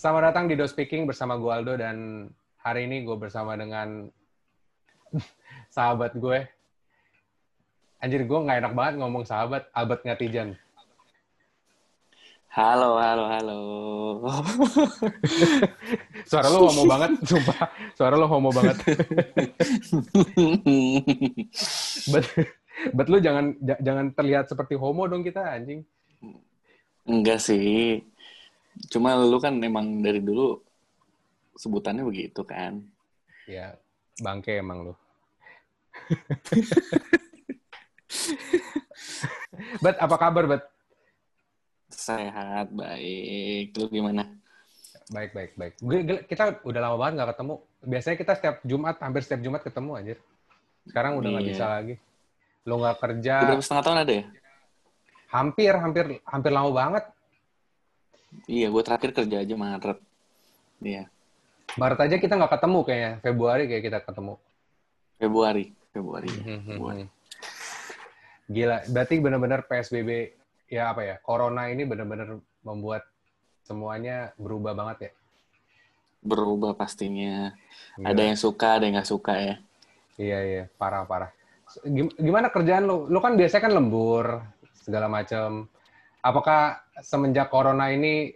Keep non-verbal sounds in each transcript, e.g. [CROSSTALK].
Selamat datang di Do Speaking bersama gue Aldo dan hari ini gue bersama dengan [LAUGHS] sahabat gue. Anjir gue nggak enak banget ngomong sahabat, Albert Ngatijan. Halo, halo, halo. [LAUGHS] Suara lo homo banget, [LAUGHS] sumpah. Suara lo homo banget. bet, bet lu jangan jangan terlihat seperti homo dong kita anjing. Enggak sih. Cuma lu kan emang dari dulu sebutannya begitu kan. Ya, bangke emang lu. [LAUGHS] bet apa kabar, Bet? Sehat, baik. Lu gimana? Baik, baik, baik. Kita udah lama banget nggak ketemu. Biasanya kita setiap Jumat, hampir setiap Jumat ketemu anjir. Sekarang udah nggak Iya. bisa lagi. Lo nggak kerja, Udah setengah tahun ada ya? hampir, hampir, hampir lama banget. Iya, gue terakhir kerja aja Maret. Iya, Maret aja kita nggak ketemu kayaknya. Februari kayak kita ketemu. Februari. Februari. Hmm, ya. Februari. Gila, berarti benar-benar PSBB, ya apa ya, Corona ini benar-benar membuat semuanya berubah banget ya. Berubah pastinya. Gila. Ada yang suka, ada yang nggak suka ya. Iya, iya, parah-parah. Gim- Gimana kerjaan lu? Lu kan biasanya kan lembur, segala macam. Apakah semenjak corona ini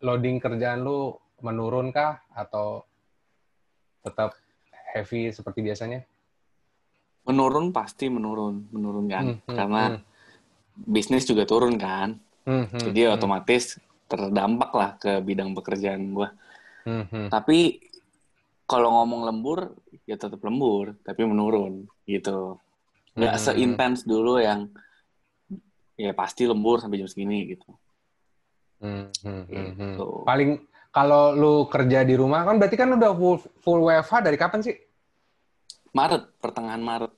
loading kerjaan lu menurun kah? Atau tetap heavy seperti biasanya? Menurun pasti menurun, menurun kan. Hmm, hmm, Karena hmm. bisnis juga turun kan. Hmm, hmm, Jadi hmm, otomatis terdampak lah ke bidang pekerjaan gue. hmm, hmm. Tapi kalau ngomong lembur, ya tetap lembur, tapi menurun gitu. Nggak Hmm. seintens dulu yang ya pasti lembur sampai jam segini gitu. Hmm, hmm, hmm, hmm. Gitu. Paling kalau lu kerja di rumah kan berarti kan udah full, full WFH dari kapan sih? Maret, pertengahan Maret.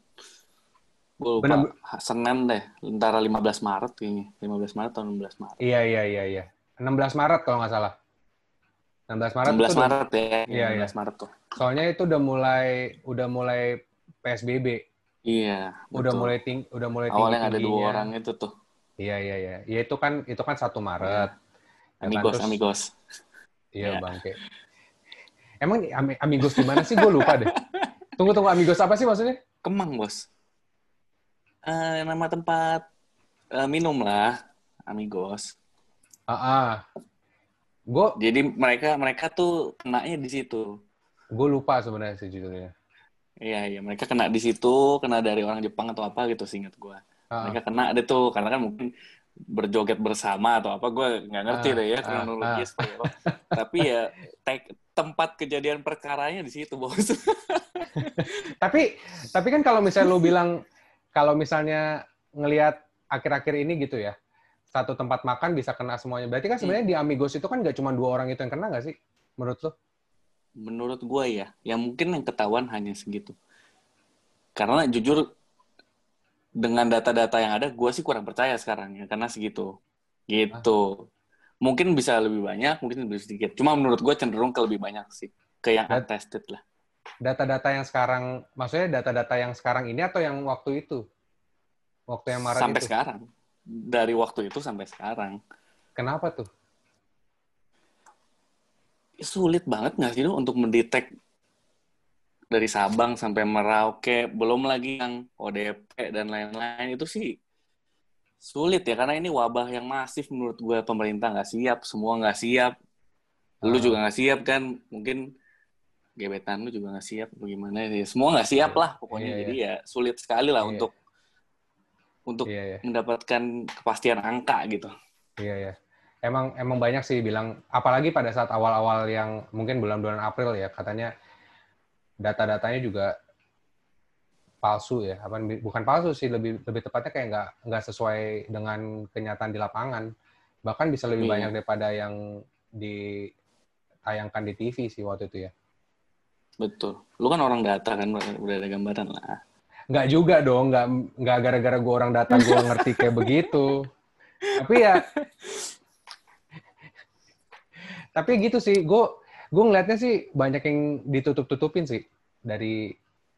Gue lupa, Bener- Senin deh, antara 15 Maret kayaknya. 15 Maret atau 16 Maret. Iya iya iya iya. 16 Maret kalau nggak salah. 16 Maret 16 itu udah- Maret ya, Iya, 16 Maret tuh. soalnya itu udah mulai udah mulai PSBB, Iya, udah betul. mulai ting udah mulai Awalnya ada dua orang itu tuh. Iya iya iya. Ya itu kan itu kan 1 Maret. Ya kan, Amigos, terus- amigos. Iya Iya. bangke. Emang ami- amigos di mana sih? Gue lupa deh. Tunggu tunggu amigos apa sih maksudnya? Kemang, bos. Eh, nama tempat eh, minum lah, amigos. Ah, ah. Gue Jadi mereka mereka tuh kenanya di situ. gue lupa sebenarnya sejujurnya. Iya, iya, mereka kena di situ, kena dari orang Jepang atau apa gitu, seingat gua. Ah, Mereka kena deh tuh, karena kan mungkin berjoget bersama atau apa, gue nggak ngerti Ah, deh ya ah, kronologis. seperti apa. Tapi ya tek- tempat kejadian perkaranya di situ, bos. [LAUGHS] tapi tapi kan kalau misalnya lu bilang kalau misalnya ngelihat akhir-akhir ini gitu ya satu tempat makan bisa kena semuanya berarti kan sebenarnya di Amigos itu kan nggak cuma dua orang itu yang kena nggak sih menurut lu Menurut gue ya, yang mungkin yang ketahuan hanya segitu. Karena jujur dengan data-data yang ada, gue sih kurang percaya sekarang ya, karena segitu. Gitu. Mungkin bisa lebih banyak, mungkin lebih sedikit. Cuma menurut gue cenderung ke lebih banyak sih. Ke yang Dan- untested lah. data-data yang sekarang maksudnya data-data yang sekarang ini atau yang waktu itu waktu yang Maret Sampai itu sekarang. Dari waktu itu sampai sekarang. kenapa tuh Sulit banget nggak sih lu untuk mendetek dari Sabang sampai Merauke, belum lagi yang ODP dan lain-lain itu sih sulit ya karena ini wabah yang masif menurut gue pemerintah nggak siap, semua nggak siap, lu Ah. juga nggak siap kan, mungkin gebetan lu juga nggak siap, bagaimana ya, semua nggak siap lah pokoknya, Iya, iya. jadi ya sulit sekali lah Iya. untuk untuk iya ya mendapatkan kepastian angka gitu. iya ya emang emang banyak sih bilang apalagi pada saat awal-awal yang mungkin bulan-bulan April ya katanya data-datanya juga palsu ya. Apa bukan palsu sih lebih lebih tepatnya kayak nggak nggak sesuai dengan kenyataan di lapangan. Bahkan bisa lebih Iya. banyak daripada yang ditayangkan di TV sih waktu itu ya. Betul. Lu kan orang data kan udah ada gambaran lah. nggak juga dong. Nggak nggak gara-gara gue orang data gue [LAUGHS] ngerti kayak begitu. Tapi ya [LAUGHS] tapi gitu sih. Gue gue ngeliatnya sih banyak yang ditutup-tutupin sih dari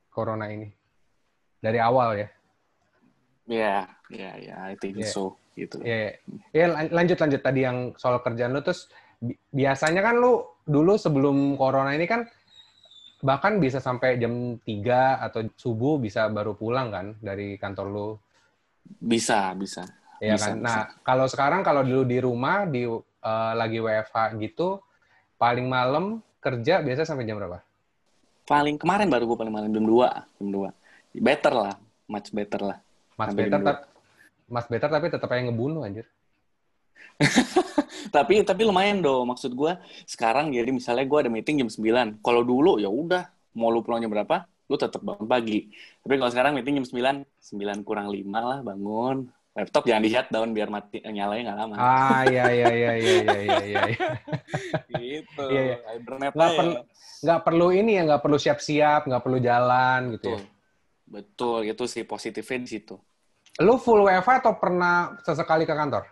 corona ini dari awal ya Ya, ya, ya, I think Iya. so gitu. ya ya lan- lanjut lanjut tadi yang soal kerjaan lu terus bi- biasanya kan lu dulu sebelum corona ini kan bahkan bisa sampai jam 3 atau subuh bisa baru pulang kan dari kantor lu. Bisa, bisa. Ya Bisa, kan. bisa. Nah, kalau sekarang kalau dulu di rumah di eh, lagi WFH gitu paling malam kerja biasa sampai jam berapa? Paling kemarin baru gue paling malam jam 2, jam 2. Better lah, much better lah. Mas Sampai Better dua. tat- Mas Better tapi tetap aja ngebunuh anjir. [LAUGHS] tapi tapi lumayan dong maksud gue sekarang jadi misalnya gue ada meeting jam 9 kalau dulu ya udah mau lu pulang jam berapa lu tetap bangun pagi tapi kalau sekarang meeting jam 9 9 kurang 5 lah bangun laptop jangan di shutdown biar mati nyalanya nggak lama Ah iya iya iya iya iya iya. iya. gitu Iya, iya. hibernate Nggak perlu nggak perlu ini ya nggak perlu siap-siap nggak perlu jalan gitu betul ya. betul itu sih positifnya di situ Lu full WFH atau pernah sesekali ke kantor?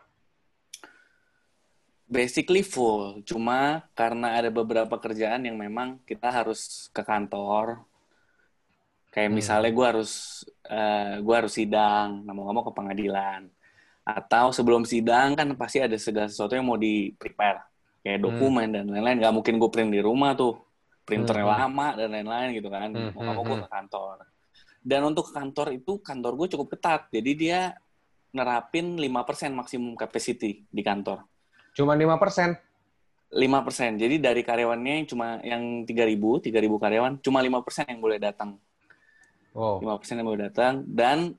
basically full cuma karena ada beberapa kerjaan yang memang kita harus ke kantor kayak Hmm. misalnya gue harus eh, gua harus sidang mau nggak mau ke pengadilan atau sebelum sidang kan pasti ada segala sesuatu yang mau di prepare kayak Hmm. dokumen dan lain-lain nggak mungkin gue print di rumah tuh printernya Hmm. lama dan lain-lain gitu kan Hmm, mau nggak mau gue hmm, ke kantor dan untuk ke kantor itu kantor gue cukup ketat jadi dia nerapin 5% maksimum capacity di kantor Cuma 5%. 5%. Jadi dari karyawannya yang cuma yang 3000, 3000 karyawan, cuma 5% yang boleh datang. Oh. 5% yang boleh datang dan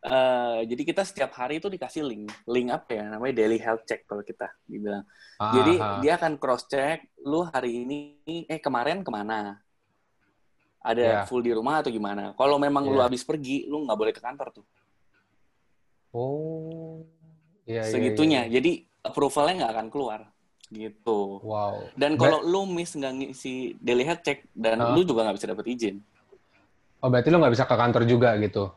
eh, jadi kita setiap hari itu dikasih link. Link apa ya? Namanya daily health check kalau kita dibilang. Jadi Ah, dia akan cross check lu hari ini eh kemarin ke mana? Ada full di rumah atau gimana? Kalau memang lu Ya. habis pergi, lu nggak boleh ke kantor tuh. Oh. Iya, iya, Segitunya. iya. Jadi approvalnya nggak akan keluar. Gitu. Wow. Dan kalau lu miss nggak ngisi daily health check dan Hah? lu juga nggak bisa dapat izin. Oh, berarti lu nggak bisa ke kantor juga gitu?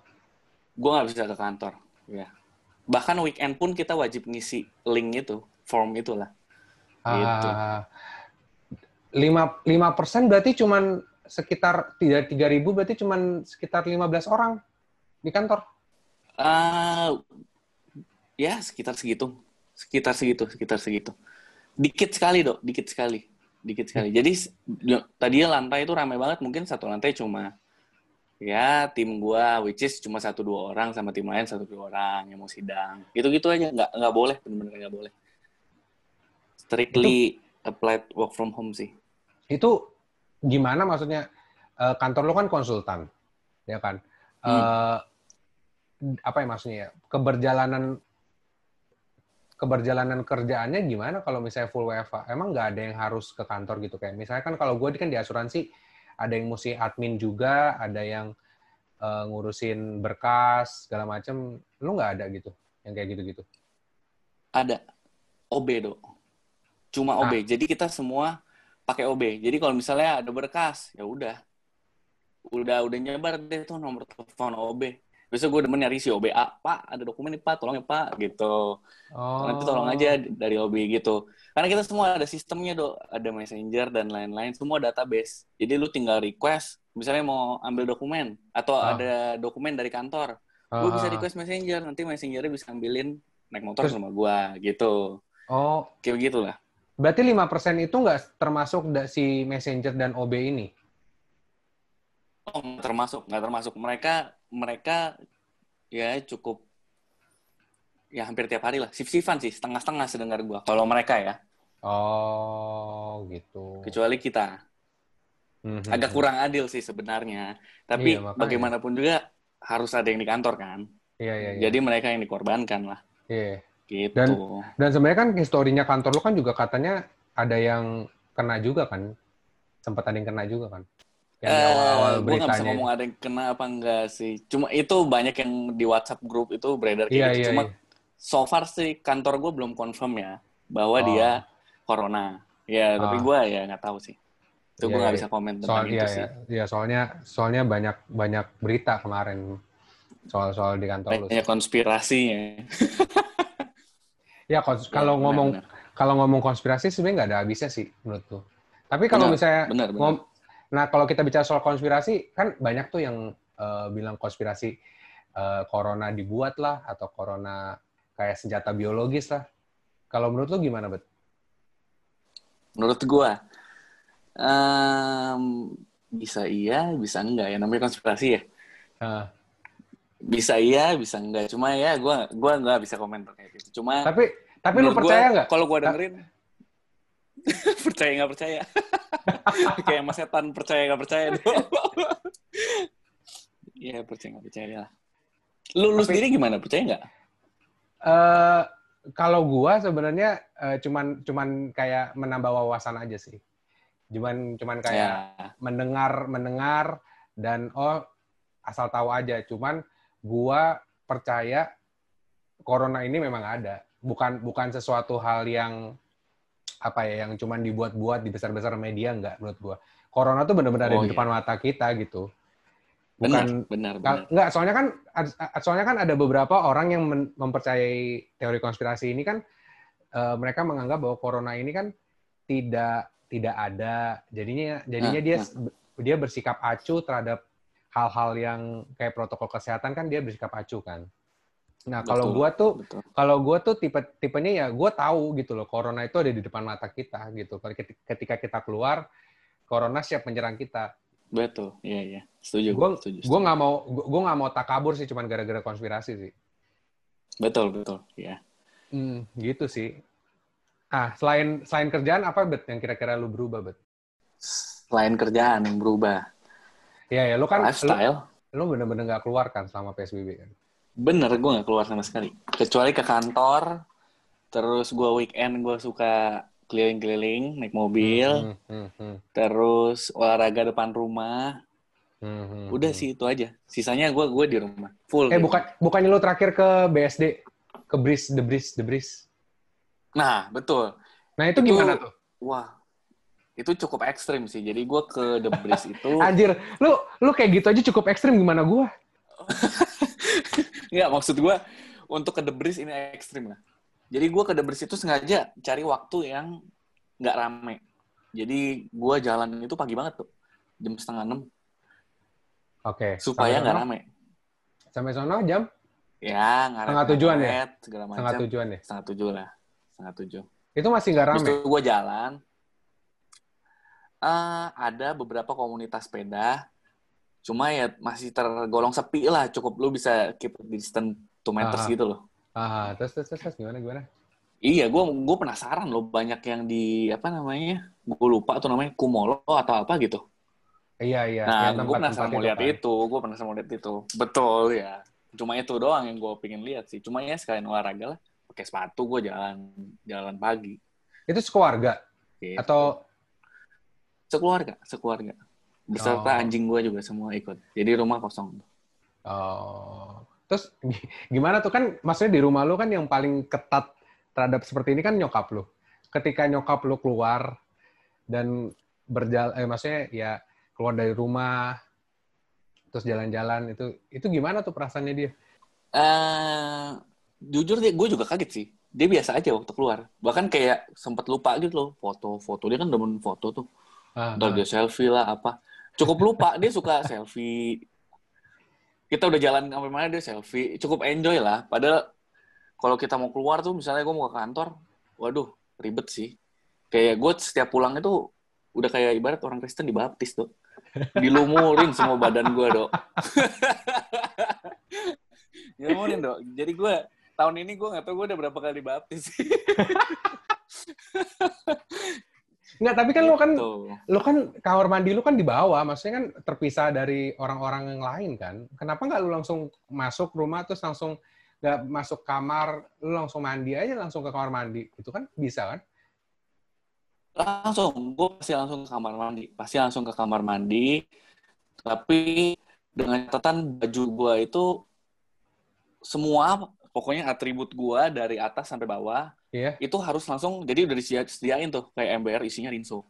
Gue nggak bisa ke kantor. Ya. Bahkan weekend pun kita wajib ngisi link itu, form itulah. Gitu. Ah, lima lima persen berarti cuman sekitar tiga tiga ribu berarti cuman sekitar 15 orang di kantor. Ah, ya sekitar segitu, sekitar segitu, sekitar segitu. Dikit sekali dok, dikit sekali, dikit sekali. Jadi s- y- tadinya lantai itu ramai banget, mungkin satu lantai cuma ya tim gua, which is cuma satu dua orang sama tim lain satu dua orang yang mau sidang. Gitu-gitu aja, nggak nggak boleh, benar-benar nggak boleh. Strictly applied work from home sih. Itu gimana maksudnya? Eh, kantor lu kan konsultan, ya kan? Eh, apa ya maksudnya ya? Keberjalanan keberjalanan kerjaannya gimana kalau misalnya full WFH? Emang nggak ada yang harus ke kantor gitu kayak misalnya kan kalau gue kan di asuransi ada yang mesti admin juga, ada yang eh, ngurusin berkas segala macem. Lu nggak ada gitu yang kayak gitu-gitu? Ada OB dok, cuma. OB. Jadi kita semua pakai OB. Jadi kalau misalnya ada berkas, ya udah, udah udah nyebar deh tuh nomor telepon OB. Biasanya gue demen nyari si OBA, Pak, ada dokumen nih Pak, tolong ya Pak, gitu. Oh. Nanti tolong aja dari OB gitu. Karena kita semua ada sistemnya dok, ada messenger dan lain-lain, semua database. Jadi lu tinggal request, misalnya mau ambil dokumen atau Ah. ada dokumen dari kantor, Ah, gue bisa ah, request messenger, nanti messengernya bisa ambilin naik motor Terus- rumah gua gitu. Oh, Kayak begitulah. berarti 5% itu nggak termasuk si messenger dan OB ini? Oh, nggak termasuk, nggak termasuk. Mereka mereka ya cukup ya hampir tiap hari lah. Sif-sifan sih, setengah-setengah sedengar gua. Kalau mereka ya, Oh, gitu. kecuali kita. Mhm. Agak kurang adil sih sebenarnya. Tapi Iya, makanya. bagaimanapun juga harus ada yang di kantor kan. Iya, iya, iya. Jadi mereka yang dikorbankan lah. Iya. Gitu. Dan- Dan sebenarnya kan historinya kantor lu kan juga katanya ada yang kena juga kan? Sempat ada yang kena juga kan? Yang awal-awal gue Eh, nggak bisa ngomong ada yang kena apa enggak sih. Cuma itu banyak yang di WhatsApp grup itu beredar kayak Iya, gitu. iya, Cuma iya. so far sih kantor gue belum confirm ya bahwa Oh. dia corona. Ya, tapi Ah. gue ya nggak tahu sih. Itu gue Iya, nggak iya. bisa komen tentang Soal itu iya, sih. iya, iya, soalnya soalnya banyak banyak berita kemarin soal-soal di kantor lu. Banyak konspirasinya. [LAUGHS] Ya, kons- kalau Ya, ngomong kalau ngomong konspirasi sebenarnya nggak ada habisnya sih menurutku. Tapi kalau misalnya benar, benar. ngom- nah kalau kita bicara soal konspirasi kan banyak tuh yang eh, bilang konspirasi eh, corona dibuat lah atau corona kayak senjata biologis lah. Kalau menurut lu gimana, Bet? Menurut gue, um, bisa iya, bisa enggak ya. Namanya konspirasi ya. Uh. Bisa iya, bisa enggak. Cuma ya gue gua nggak bisa komen terkait itu. Cuma tapi tapi lu percaya nggak? Kalau gue dengerin, [LAUGHS] percaya nggak percaya. [LAUGHS] Kayak mas setan percaya nggak percaya. [LAUGHS] Iya percaya nggak percaya lah. Lu, lu sendiri gimana? Percaya nggak? Uh, kalau gua sebenarnya uh, cuman cuman kayak menambah wawasan aja sih. Cuman cuman kayak ya. mendengar mendengar dan oh asal tahu aja. Cuman gua percaya corona ini memang ada. Bukan bukan sesuatu hal yang apa ya yang cuman dibuat-buat di besar-besar media enggak menurut gua. Corona tuh benar-benar oh, ada di iya. depan mata kita gitu. Bukan benar, benar, benar. Enggak, soalnya kan soalnya kan ada beberapa orang yang mempercayai teori konspirasi ini kan uh, mereka menganggap bahwa corona ini kan tidak tidak ada. Jadinya jadinya nah, dia nah. dia bersikap acuh terhadap hal-hal yang kayak protokol kesehatan kan dia bersikap acuh kan. Nah, kalau gua tuh kalau gua tuh tipe tipenya ya gua tahu gitu loh corona itu ada di depan mata kita gitu. Ketika kita keluar corona siap menyerang kita Betul, iya iya, setuju. Gue gue nggak mau gue nggak mau tak kabur sih, cuman gara-gara konspirasi sih. Betul betul, iya. Hmm, gitu sih. Ah, selain selain kerjaan apa bet yang kira-kira lu berubah bet? Selain kerjaan yang berubah. Iya ya, lu kan lifestyle. Lu, lu bener-bener nggak keluar kan selama psbb kan? Bener, gue nggak keluar sama sekali. Kecuali ke kantor, terus gue weekend gue suka keliling-keliling naik mobil, hmm, hmm, hmm. terus olahraga depan rumah. Hmm, hmm, Udah hmm. sih itu aja. Sisanya gue gue di rumah full. Eh bukan bukannya lo terakhir ke BSD ke Bris The Bris The Bris? Nah betul. Nah itu, itu gimana tuh? Wah itu cukup ekstrim sih. Jadi gue ke The Bris itu. [LAUGHS] Anjir, lu lu kayak gitu aja cukup ekstrim gimana gue? [LAUGHS] Enggak maksud gue untuk ke The Bris ini ekstrim lah. Jadi gue ke Debris itu sengaja cari waktu yang nggak rame. Jadi gue jalan itu pagi banget tuh, jam setengah enam. Oke. Okay. Supaya nggak rame. Sampai sana jam? Ya, ngaret, setengah tujuan ya? Segala macam. Setengah tujuan ya? Setengah tujuh lah. Setengah tujuh. Itu masih nggak rame? Terus gue jalan. Uh, ada beberapa komunitas sepeda. Cuma ya masih tergolong sepi lah. Cukup lu bisa keep distance 2 meters uh, gitu loh. Ah, terus, terus, terus, gimana, gimana? Iya, gue gue penasaran loh banyak yang di apa namanya, gue lupa tuh namanya Kumolo atau apa gitu. Iya iya. Nah, gue penasaran mau lihat itu, kan. gue penasaran mau lihat itu. Betul ya. Cuma itu doang yang gue pengen lihat sih. Cuma ya sekalian olahraga lah, pakai sepatu gue jalan jalan pagi. Itu sekeluarga gitu. atau sekeluarga, sekeluarga. Beserta oh. anjing gue juga semua ikut. Jadi rumah kosong. Oh. Terus gimana tuh kan maksudnya di rumah lu kan yang paling ketat terhadap seperti ini kan nyokap lu. Ketika nyokap lu keluar dan berjalan eh maksudnya ya keluar dari rumah terus jalan-jalan itu itu gimana tuh perasaannya dia? Uh, jujur dia gue juga kaget sih. Dia biasa aja waktu keluar. Bahkan kayak sempat lupa gitu loh foto-foto dia kan demen foto tuh. Ah, ah. dia selfie lah apa. Cukup lupa dia suka selfie. Kita udah jalan sampai mana dia selfie. Cukup enjoy lah. Padahal kalau kita mau keluar tuh misalnya gue mau ke kantor waduh ribet sih. Kayak gue setiap pulang itu udah kayak ibarat orang Kristen dibaptis tuh dilumurin semua badan gue dok. [LAUGHS] Dilumurin dok. Jadi gue tahun ini gue nggak tahu gue udah berapa kali dibaptis [LAUGHS] Enggak, tapi kan gitu. lo kan lo kan kamar mandi lo kan di bawah, maksudnya kan terpisah dari orang-orang yang lain kan. Kenapa nggak lo langsung masuk rumah terus langsung nggak masuk kamar, lo langsung mandi aja langsung ke kamar mandi. Itu kan bisa kan? Langsung, gue pasti langsung ke kamar mandi. Pasti langsung ke kamar mandi. Tapi dengan catatan baju gue itu semua pokoknya atribut gue dari atas sampai bawah yeah. itu harus langsung jadi udah disediain tuh kayak MBR isinya rinso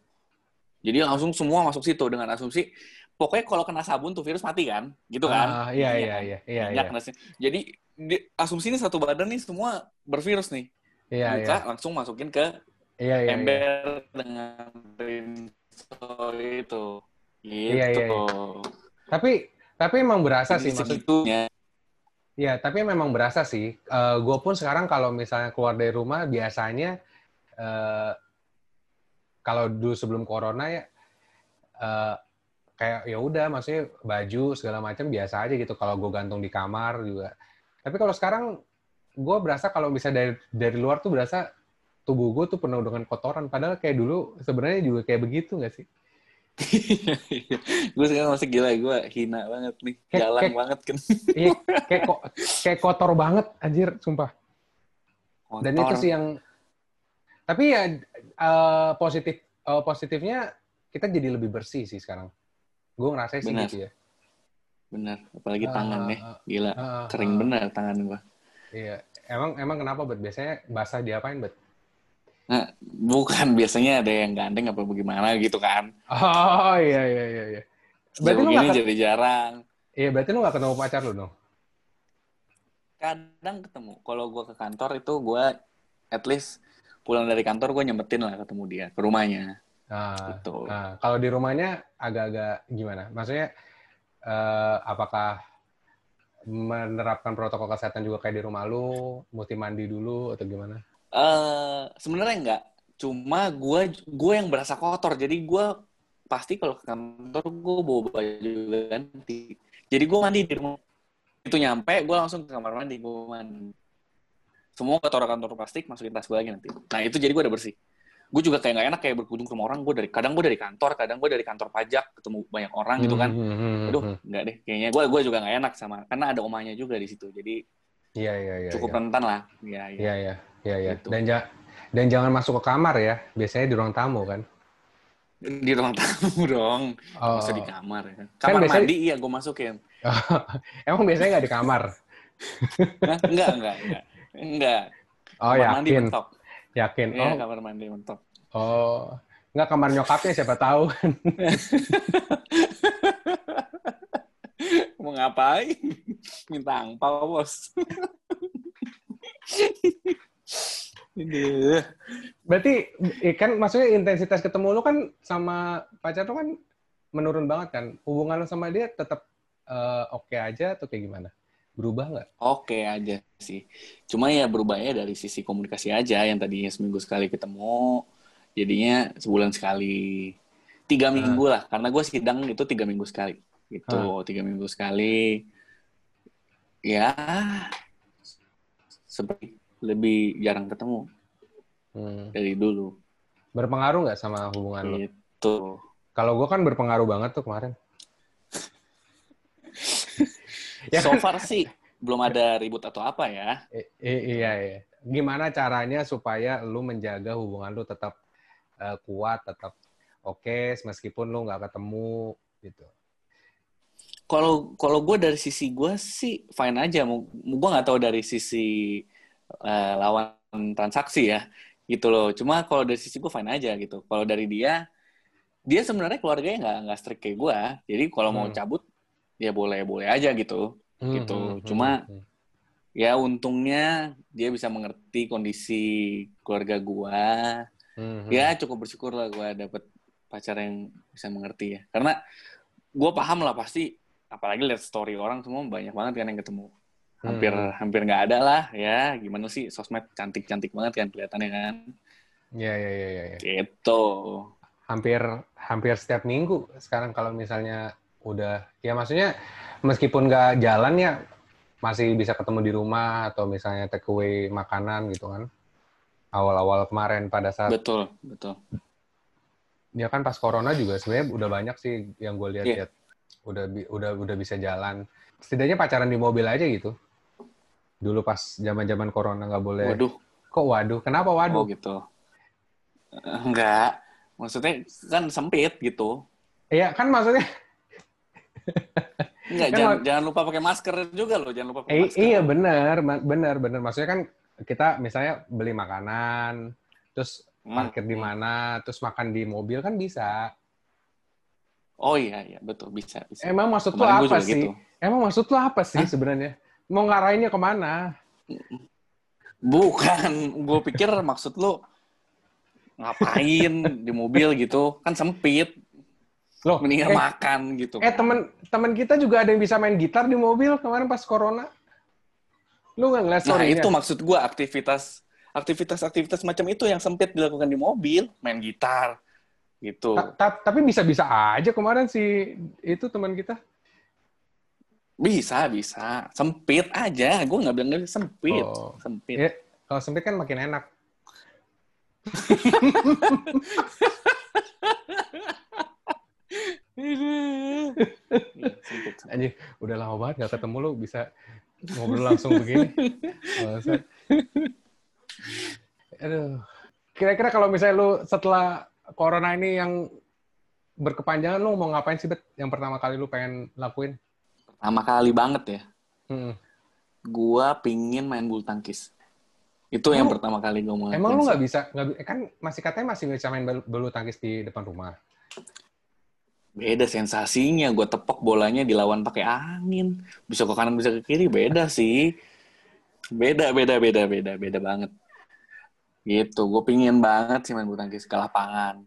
jadi langsung semua masuk situ dengan asumsi pokoknya kalau kena sabun tuh virus mati kan gitu kan uh, iya iya iya iya, iya. jadi di, asumsi ini satu badan nih semua bervirus nih iya, buka iya. langsung masukin ke iya, iya, ember iya. dengan rinso itu gitu iya, iya, iya. tapi tapi emang berasa sih maksudnya Ya, tapi memang berasa sih. Uh, eh, gue pun sekarang kalau misalnya keluar dari rumah biasanya uh, kalau dulu sebelum corona ya eh, kayak ya udah maksudnya baju segala macam biasa aja gitu kalau gue gantung di kamar juga. Tapi kalau sekarang gue berasa kalau bisa dari dari luar tuh berasa tubuh gue tuh penuh dengan kotoran. Padahal kayak dulu sebenarnya juga kayak begitu nggak sih? [LAUGHS] gue sekarang masih gila, gue hina banget nih, Kayak- jalan kayak- banget kan. Iya, kayak ko- kayak kotor banget anjir, sumpah. Dan itu Kotor. sih yang tapi ya eh, positif eh, positifnya kita jadi lebih bersih sih sekarang. Gue ngerasain sih Benar. gitu ya. bener, apalagi Ah, tangan nih, gila, ah, kering ah. bener tangan gue. Iya. Emang emang kenapa bet? Biasanya basah diapain bet? Nah, bukan [LAUGHS] biasanya ada yang gandeng apa bagaimana gitu kan. Oh iya iya iya. iya. Berarti lu ket- jadi jarang. iya berarti lu nggak ketemu pacar lu dong? Kadang ketemu. Kalau gue ke kantor itu gue at least pulang dari kantor gue nyempetin lah ketemu dia ke rumahnya. Nah, Gitu. nah, kalau di rumahnya agak-agak gimana? Maksudnya eh, apakah menerapkan protokol kesehatan juga kayak di rumah lu, mesti mandi dulu atau gimana? Eh sebenarnya enggak. Cuma gue gue yang berasa kotor. Jadi gue pasti kalau ke kantor gue bawa baju ganti. Jadi gue mandi di rumah. Itu nyampe gue langsung ke kamar mandi gue mandi. Semua kotor kantor plastik masukin tas gue lagi nanti. Nah itu jadi gue udah bersih. Gue juga kayak nggak enak kayak berkunjung ke rumah orang. Gue dari kadang gue dari kantor, kadang gue dari kantor pajak ketemu banyak orang gitu kan. Hmm, hmm, hmm, Aduh, enggak deh. Kayaknya gue gue juga nggak enak sama karena ada omanya juga di situ. Jadi Iya iya iya. cukup iya. rentan lah. Iya, iya. Iya iya iya iya. Gitu. Dan ja- dan jangan masuk ke kamar ya. Biasanya di ruang tamu kan. Di ruang tamu dong. Oh. Masa di kamar ya. Kamar biasanya- mandi iya gue masukin. [LAUGHS] Emang biasanya nggak di kamar? Hah? Enggak, enggak, enggak. Enggak. Oh kamar mandi yakin, mentok. yakin. Iya, Oh kamar mandi mentok. oh. Nggak kamar nyokapnya siapa tahu. [LAUGHS] Mau ngapain? Minta angpau, bos. [LAUGHS] Berarti kan maksudnya intensitas ketemu lu kan sama pacar lu kan menurun banget kan. Hubungan lu sama dia tetap eh, oke aja atau kayak gimana? Berubah nggak? Oke aja sih. Cuma ya berubahnya dari sisi komunikasi aja. Yang tadinya seminggu sekali ketemu, jadinya sebulan sekali. Tiga minggu lah. Karena gue sidang itu tiga minggu sekali. Gitu, tiga minggu sekali. Ya, seperti lebih jarang ketemu Hmm. dari dulu. Berpengaruh nggak sama hubungan lu? Gitu. Kalau gue kan berpengaruh banget tuh kemarin. Ya [LAUGHS] so far sih belum ada ribut atau apa ya. I- iya iya. Gimana caranya supaya lu menjaga hubungan lu tetap eh, kuat, tetap oke, meskipun lu nggak ketemu gitu. Kalau kalau gue dari sisi gue sih fine aja. Gue nggak tahu dari sisi eh, lawan transaksi ya, gitu loh. Cuma kalau dari sisi gue fine aja gitu. Kalau dari dia, dia sebenarnya keluarganya nggak nggak strict kayak gue. Jadi kalau mau Hmm. cabut ya boleh boleh aja gitu. Gitu. Hmm, hmm, Cuma- hmm, hmm. Ya untungnya dia bisa mengerti kondisi keluarga gue. Hmm, hmm. Ya cukup bersyukur lah gue dapet pacar yang bisa mengerti ya. Karena gue paham lah pasti, apalagi lihat story orang semua banyak banget kan yang ketemu. Hampir Hmm. hampir nggak ada lah ya. Gimana sih sosmed cantik-cantik banget kan kelihatannya kan. Iya iya iya iya. iya. Gitu. Hampir hampir setiap minggu sekarang kalau misalnya udah ya maksudnya meskipun nggak jalan ya masih bisa ketemu di rumah atau misalnya take away makanan gitu kan. Awal-awal kemarin pada saat Betul, betul. ya kan pas corona juga sebenarnya udah banyak sih yang gue Iya. lihat-lihat udah udah udah bisa jalan setidaknya pacaran di mobil aja gitu dulu pas zaman zaman corona nggak boleh Waduh, kok waduh kenapa oh waduh gitu. Eh, Enggak. Maksudnya kan sempit gitu. iya kan maksudnya [LAUGHS] Enggak, Kan jangan, jangan lupa pakai masker juga loh. Jangan lupa pakai eh, masker. iya benar ma- benar benar maksudnya kan kita misalnya beli makanan terus Hmm, parkir di hmm. mana terus makan di mobil kan bisa Oh iya, iya. Betul, bisa. bisa. emang maksud Kemarin gue apa sih gitu. emang maksud lu apa sih Hah? sebenarnya mau ngarahinnya ke mana Bukan, gue pikir maksud lu ngapain di mobil gitu, kan sempit, loh mendingan eh, makan gitu. Eh temen temen kita juga ada yang bisa main gitar di mobil kemarin pas corona. Lu nggak ngeliat nah itu maksud gue aktivitas aktivitas-aktivitas macam itu yang sempit dilakukan di mobil, main gitar, Gitu. Ta- ta- tapi bisa-bisa aja kemarin si itu teman kita. Bisa, bisa. Sempit aja. Gue nggak bilang nggak sempit. Oh. Sempit. Ya, kalau sempit kan makin enak. Anjir, udah lama banget nggak ketemu lu bisa ngobrol langsung begini. Aduh. Kira-kira kalau misalnya lu setelah corona ini yang berkepanjangan lu mau ngapain sih bet? Yang pertama kali lu pengen lakuin? Pertama kali banget ya. Hmm. Gua pingin main bulu tangkis. Itu yang Emang- pertama kali gue mau Emang lu nggak bisa, nggak bi- kan masih katanya masih bisa main bulu, bulu tangkis di depan rumah. Beda sensasinya, gue tepok bolanya dilawan pakai angin. Bisa ke kanan, bisa ke kiri, beda sih. Beda, beda, beda, beda, beda banget. Gitu, gue pingin banget sih main bulu tangkis ke lapangan.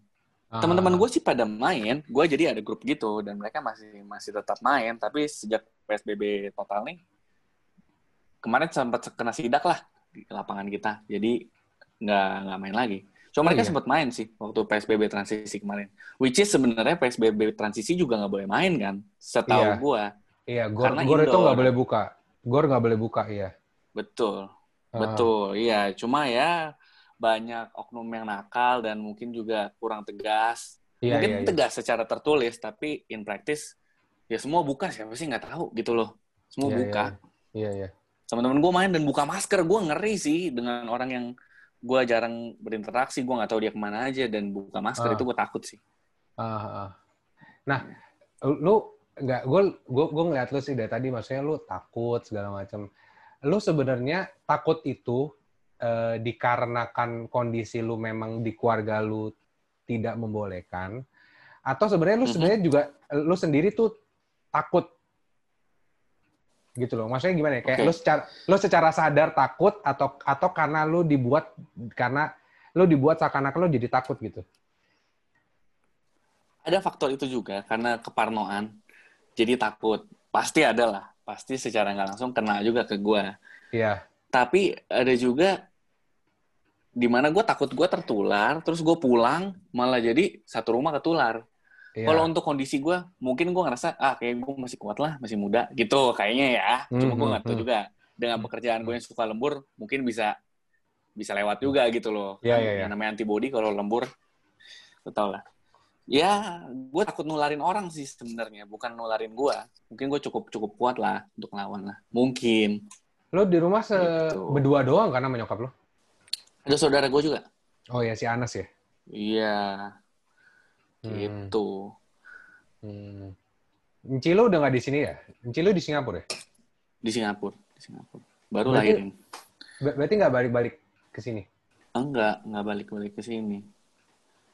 Ah. Teman-teman gue sih pada main, gue jadi ada grup gitu, dan mereka masih masih tetap main. Tapi sejak PSBB total nih, kemarin sempat kena sidak lah di lapangan kita. Jadi nggak nggak main lagi. Cuma Oh, mereka iya? sempat main sih waktu PSBB transisi kemarin. Which is sebenarnya PSBB transisi juga nggak boleh main kan, setahu Iya. gua. Iya, gor, Karena gor itu indoor. nggak boleh buka. Gor nggak boleh buka, iya. Betul, Ah. betul. Iya, cuma ya banyak oknum yang nakal dan mungkin juga kurang tegas. Iya, mungkin iya, iya. tegas secara tertulis, tapi in practice ya semua buka siapa sih nggak tahu gitu loh. Semua Iya, buka. Iya, iya. Teman-teman gue main dan buka masker, gue ngeri sih dengan orang yang gue jarang berinteraksi, gue nggak tahu dia ke mana aja dan buka masker Ah. itu gue takut sih. Ah, ah. Nah, lu nggak, gue gue gue ngeliat lu sih dari tadi, maksudnya lu takut segala macam. Lu sebenarnya takut itu eh, dikarenakan kondisi lu memang di keluarga lu tidak membolehkan, atau sebenarnya lu Mhm. sebenarnya juga lu sendiri tuh takut gitu loh. Maksudnya gimana ya? Kayak Oke. lu secara lu secara sadar takut atau atau karena lu dibuat karena lu dibuat seakan-akan lu jadi takut gitu. Ada faktor itu juga karena keparnoan, jadi takut. Pasti ada lah, pasti secara nggak langsung kena juga ke gue. Iya. Tapi ada juga di mana gue takut gue tertular, terus gue pulang malah jadi satu rumah ketular. Iya. Kalau untuk kondisi gue, mungkin gue ngerasa ah kayak gue masih kuat lah, masih muda gitu kayaknya ya. Cuma gue nggak tahu Mhm. juga. Dengan pekerjaan gue yang suka lembur, mungkin bisa bisa lewat juga gitu loh. Iya, Kan iya, iya. Yang namanya antibody kalau lembur, lo tau lah. Ya, gue takut nularin orang sih sebenarnya, bukan nularin gue. Mungkin gue cukup cukup kuat lah untuk lawan lah. Mungkin. Lo di rumah se Gitu. berdua doang karena menyokap lo? Ada saudara gue juga. Oh ya si Anas ya. Iya, Hmm. gitu. Hmm. Enci lo udah nggak di sini ya? Enci lo di Singapura ya? Di Singapura, di Singapura. Baru Berarti- lahirin. Ber- berarti nggak balik-balik ke sini? Enggak, enggak balik-balik ke sini.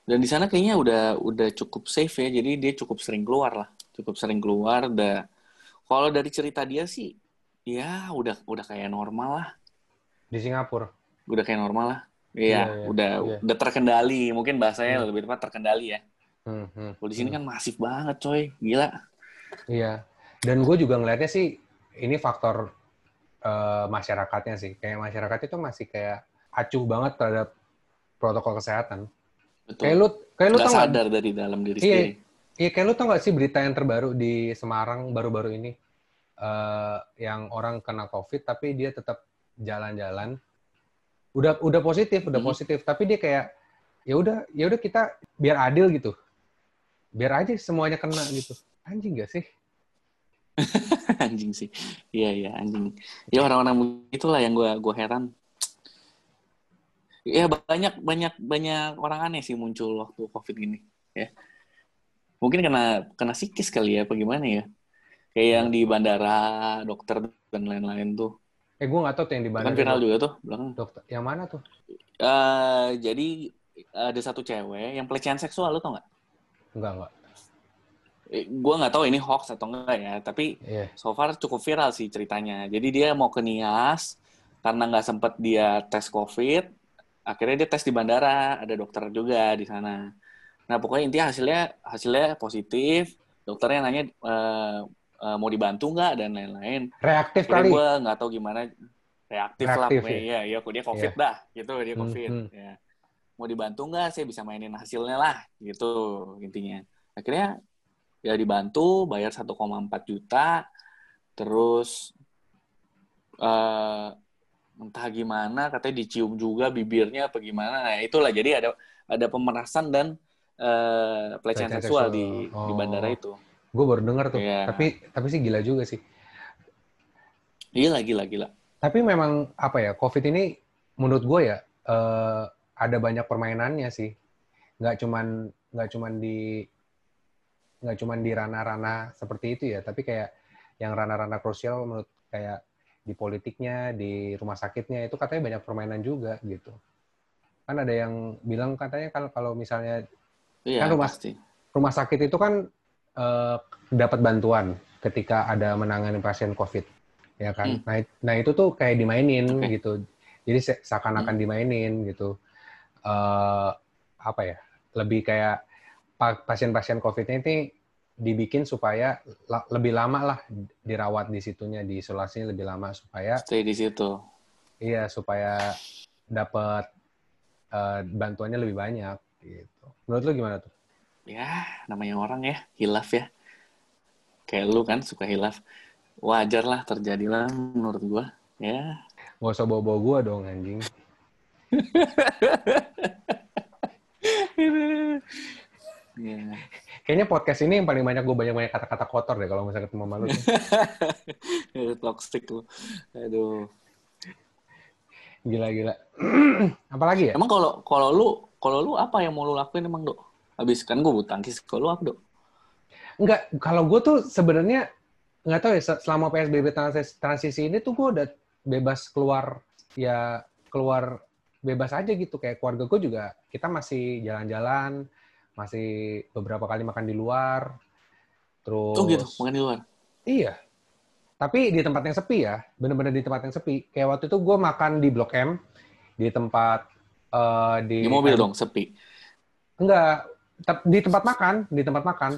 Dan di sana kayaknya udah udah cukup safe ya, jadi dia cukup sering keluar lah, cukup sering keluar. Udah, kalau dari cerita dia sih, ya udah udah kayak normal lah, Di Singapura. Udah kayak normal lah. Iya, Iya, iya, udah iya. udah terkendali, mungkin bahasanya Hmm. lebih tepat terkendali ya. Hmm, hmm, Kalau di sini hmm. kan masif banget, coy, gila. Iya. Dan gue juga ngelihatnya sih ini faktor eh, masyarakatnya sih. Kayak masyarakat itu masih kayak acuh banget terhadap protokol kesehatan. Betul. Kayak lu, kayak lu Nggak tau nggak? sadar dari dalam diri Iya. sendiri. Iya, kayak lu tau nggak sih berita yang terbaru di Semarang baru-baru ini? eh yang orang kena COVID tapi dia tetap jalan-jalan. Udah udah positif, udah Mhm. positif, tapi dia kayak ya udah ya udah kita biar adil gitu. Biar aja semuanya kena gitu. Anjing gak sih? [LAUGHS] anjing sih. Iya, iya, anjing. Ya orang-orang begitulah yang gua gua heran. Ya banyak banyak banyak orang aneh sih muncul waktu Covid gini, ya. Mungkin kena kena psikis kali ya, apa gimana ya? Kayak yang di bandara, dokter dan lain-lain tuh. Eh gue nggak tahu tuh yang di Kan bandara. viral juga tuh belakang. Dokter, yang mana tuh? Eh, jadi ada satu cewek yang pelecehan seksual, lo tau nggak? Enggak enggak. Eh, gua nggak tahu ini hoax atau enggak ya, tapi Iya. so far cukup viral sih ceritanya. Jadi dia mau ke Nias karena nggak sempet dia tes COVID, akhirnya dia tes di bandara, ada dokter juga di sana. Nah pokoknya intinya hasilnya hasilnya positif, dokternya nanya eh, eh, mau dibantu nggak dan lain-lain. Reaktif Akhirnya kali. gue nggak tahu gimana reaktif, lah Reaktif, pokoknya. Iya, iya, kok dia COVID dah, gitu dia Hmm, COVID. hmm. Ya. mau dibantu nggak saya bisa mainin hasilnya lah gitu intinya akhirnya ya dibantu bayar 1,4 juta terus uh, entah gimana katanya dicium juga bibirnya apa gimana nah itulah jadi ada ada pemerasan dan uh, pelecehan seksual, seksual di oh. di bandara itu gue baru dengar tuh yeah. tapi tapi sih gila juga sih gila gila gila tapi memang apa ya covid ini menurut gue ya uh, ada banyak permainannya sih nggak cuman nggak cuman di nggak cuman di ranah-ranah seperti itu ya tapi kayak yang ranah-ranah krusial menurut kayak di politiknya, di rumah sakitnya itu katanya banyak permainan juga gitu. Kan ada yang bilang katanya kalau kalau misalnya iya, kan rumah pasti. rumah sakit itu kan uh, dapat bantuan ketika ada menangani pasien COVID, ya kan. Hmm. Nah, nah itu tuh kayak dimainin okay. gitu. Jadi seakan-akan hmm. dimainin gitu. Uh, apa ya? Lebih kayak pasien-pasien COVID-nya ini dibikin supaya la lebih lama lah dirawat di situnya, di isolasinya lebih lama supaya stay di situ. Iya, supaya dapat uh, bantuannya lebih banyak gitu. Menurut lu gimana tuh? Ya, namanya orang ya, hilaf ya. Kayak lu kan suka hilaf. Wajar lah terjadilah menurut gua. Ya. Gak usah bawa-bawa gua dong anjing. [LAUGHS] Yeah. Kayaknya podcast ini yang paling banyak gue banyak-banyak kata-kata kotor deh kalau misalnya ketemu malu. Toxic lu. Aduh. Gila-gila. [CLEARS THROAT] Apalagi ya? Emang kalau kalau lu kalau lu apa yang mau lu lakuin emang, Dok? Habis kan gue bulu tangkis. Kalau lu apa, Dok? Enggak, kalau gue tuh sebenarnya nggak tahu ya selama PSBB transisi ini tuh gue udah bebas keluar ya keluar bebas aja gitu kayak keluarga gue juga kita masih jalan-jalan masih beberapa kali makan di luar. Terus Oh gitu, makan di luar. Iya. Tapi di tempat yang sepi ya, bener-bener di tempat yang sepi. Kayak waktu itu gue makan di Blok M, di tempat uh, di Di mobil dong, sepi. Enggak, di tempat makan, di tempat makan.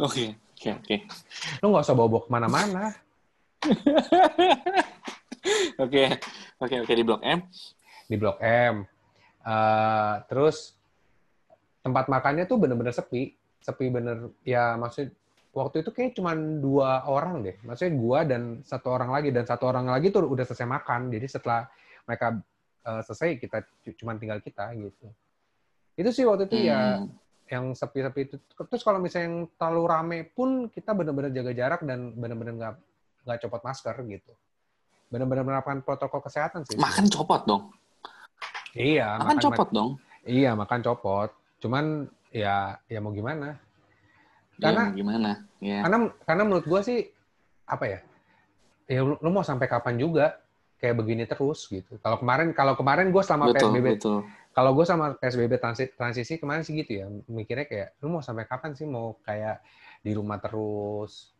Oke, oke, oke. Lu nggak usah bawa-bawa ke mana-mana. [LAUGHS] Oke, oke, oke di Blok M. Di Blok M. Uh, terus tempat makannya tuh bener-bener sepi sepi bener ya maksud waktu itu kayak cuma dua orang deh maksudnya gua dan satu orang lagi dan satu orang lagi tuh udah selesai makan jadi setelah mereka uh, selesai kita cuma tinggal kita gitu itu sih waktu itu ya hmm. ya yang sepi-sepi itu terus kalau misalnya yang terlalu rame pun kita bener-bener jaga jarak dan bener-bener nggak nggak copot masker gitu bener-bener menerapkan protokol kesehatan sih makan copot dong iya makan, makan copot dong iya makan copot Cuman ya ya mau gimana? Iya, karena ya, gimana? Ya. Karena karena menurut gue sih apa ya? Ya lu, lu mau sampai kapan juga kayak begini terus gitu. Kalau kemarin kalau kemarin gue selama betul, PSBB betul. Kalau gue sama PSBB transisi, transisi kemarin sih gitu ya mikirnya kayak lu mau sampai kapan sih mau kayak di rumah terus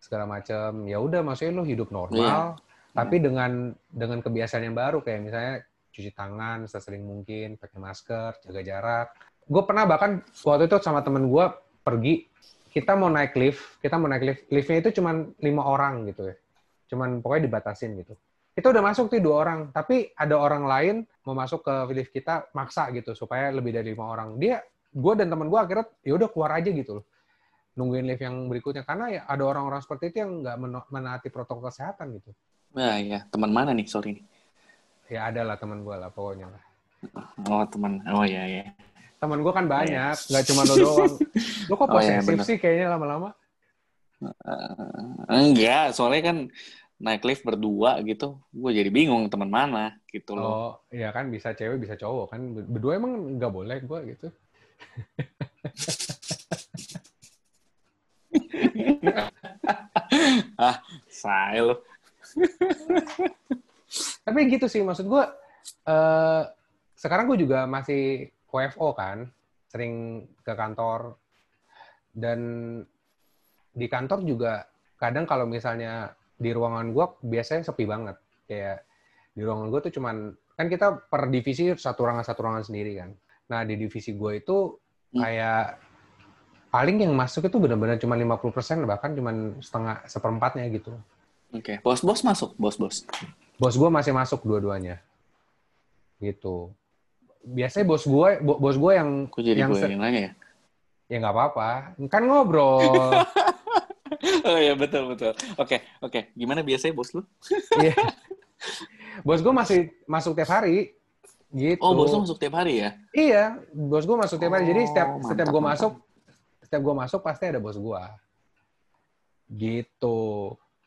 segala macam ya udah maksudnya lu hidup normal yeah. tapi yeah. dengan dengan kebiasaan yang baru kayak misalnya cuci tangan sesering mungkin, pakai masker, jaga jarak. Gue pernah bahkan waktu itu sama temen gue pergi, kita mau naik lift, kita mau naik lift, liftnya itu cuma lima orang gitu ya, cuman pokoknya dibatasin gitu. Kita udah masuk tuh dua orang, tapi ada orang lain mau masuk ke lift kita maksa gitu supaya lebih dari lima orang. Dia, gue dan temen gue akhirnya ya udah keluar aja gitu loh. Nungguin lift yang berikutnya karena ya ada orang-orang seperti itu yang nggak menaati protokol kesehatan gitu. Nah ya teman mana nih? Sorry nih? ya ada lah teman gue lah pokoknya lah. Oh teman. Oh ya ya teman gue kan banyak nggak cuma lo doang. Lo kok posesif oh, ya, sih kayaknya lama-lama? Uh, enggak. Soalnya kan naik lift berdua gitu. Gue jadi bingung teman mana gitu loh. Oh iya kan bisa cewek bisa cowok kan. Berdua emang nggak boleh gue gitu. [LAUGHS] Ah saya lo Tapi gitu sih maksud gue. Uh, sekarang gue juga masih WFO kan, sering ke kantor. Dan di kantor juga kadang kalau misalnya di ruangan gue biasanya sepi banget. Kayak di ruangan gue tuh cuman kan kita per divisi satu ruangan satu ruangan sendiri kan. Nah di divisi gue itu hmm. kayak paling yang masuk itu benar-benar cuma 50% bahkan cuma setengah seperempatnya gitu. Oke okay. bos-bos masuk bos-bos? Bos gue masih masuk dua-duanya. Gitu. Biasanya bos gue bo- bos gue yang Kok jadi yang gue yang nanya ya? ya nggak apa-apa. Kan ngobrol [LAUGHS] Oh iya betul betul. Oke oke. Gimana biasanya bos lu? Iya. bos gue masih masuk tiap hari gitu Oh bos lu masuk tiap hari ya? iya bos gue masuk tiap hari jadi setiap Oh, setiap mantap, gue mantap. masuk setiap gue masuk pasti ada bos gue gitu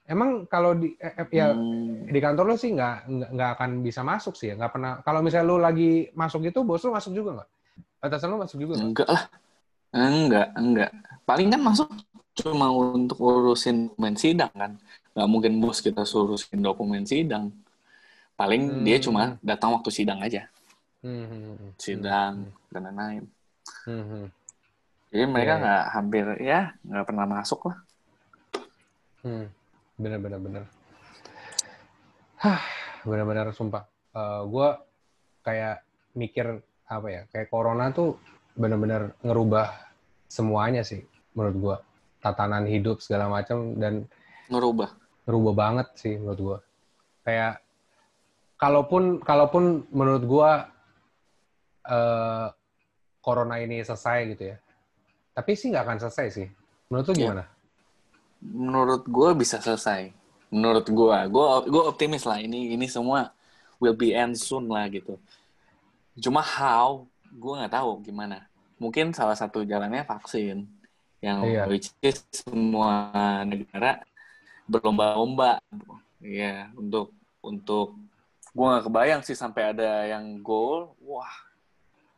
emang kalau di eh, eh, ya Hmm. di kantor lu sih nggak nggak nggak akan bisa masuk sih ya nggak pernah kalau misalnya lu lagi masuk gitu bos lu masuk juga nggak atasan lu masuk juga nggak Enggak lah. Enggak, enggak. Paling kan masuk cuma untuk urusin dokumen sidang kan. Nggak mungkin bos kita urusin dokumen sidang. Paling dia Hmm. cuma datang waktu sidang aja. Hmm, hmm, hmm. Sidang, dan lain-lain. Hmm, hmm. Jadi mereka Iya, iya. nggak hampir, ya nggak pernah masuk lah. Hmm, bener-bener bener. Hah, bener-bener sumpah. gue kayak mikir apa ya, kayak corona tuh bener-bener ngerubah semuanya sih menurut gue. Tatanan hidup segala macam dan Ngerubah. ngerubah banget sih menurut gue. Kayak kalaupun kalaupun menurut gue eh, corona ini selesai gitu ya, tapi sih nggak akan selesai sih. Menurut lu Iya. gimana? Menurut gue bisa selesai. Menurut gue, gue gue optimis lah. Ini ini semua will be end soon lah gitu. Cuma how, gue nggak tahu gimana. Mungkin salah satu jalannya vaksin, yang Iya. which is semua negara berlomba-lomba, ya untuk untuk gue nggak kebayang sih sampai ada yang goal, wah,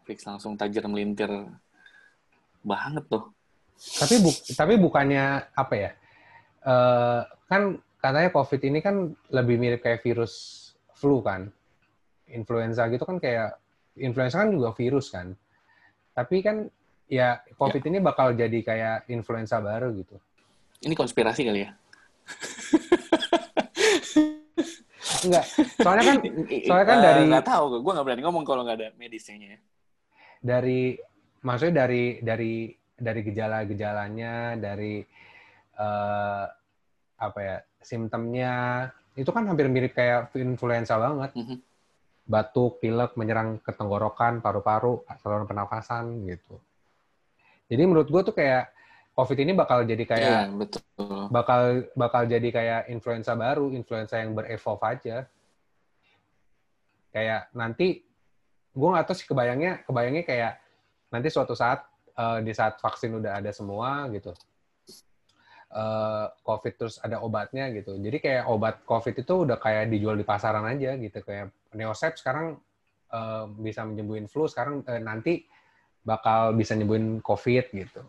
fix langsung tajir melintir banget tuh. Tapi bu tapi bukannya apa ya? Eh, kan katanya COVID ini kan lebih mirip kayak virus flu kan, influenza gitu kan kayak influenza kan juga virus kan. Tapi kan ya COVID ini bakal jadi kayak influenza baru gitu. Ini konspirasi kali ya? Enggak, soalnya kan [LAUGHS] soalnya kan Eh, dari- nggak tahu, gue nggak berani ngomong kalau nggak ada medisnya. ya. dari maksudnya dari dari dari gejala-gejalanya, dari eh, apa ya simptomnya itu kan hampir mirip kayak influenza banget. Mhm. Batuk, pilek, menyerang ke tenggorokan, paru-paru, saluran pernafasan gitu. Jadi menurut gue tuh kayak COVID ini bakal jadi kayak Iya betul. bakal bakal jadi kayak influenza baru, influenza yang berevolve aja. Kayak nanti gue nggak tahu sih kebayangnya kebayangnya kayak nanti suatu saat eh, di saat vaksin udah ada semua gitu. eh, COVID terus ada obatnya gitu. Jadi kayak obat COVID itu udah kayak dijual di pasaran aja gitu. Kayak Neosep sekarang eh, bisa menyembuhin flu, sekarang eh, nanti bakal bisa nyembuhin COVID gitu.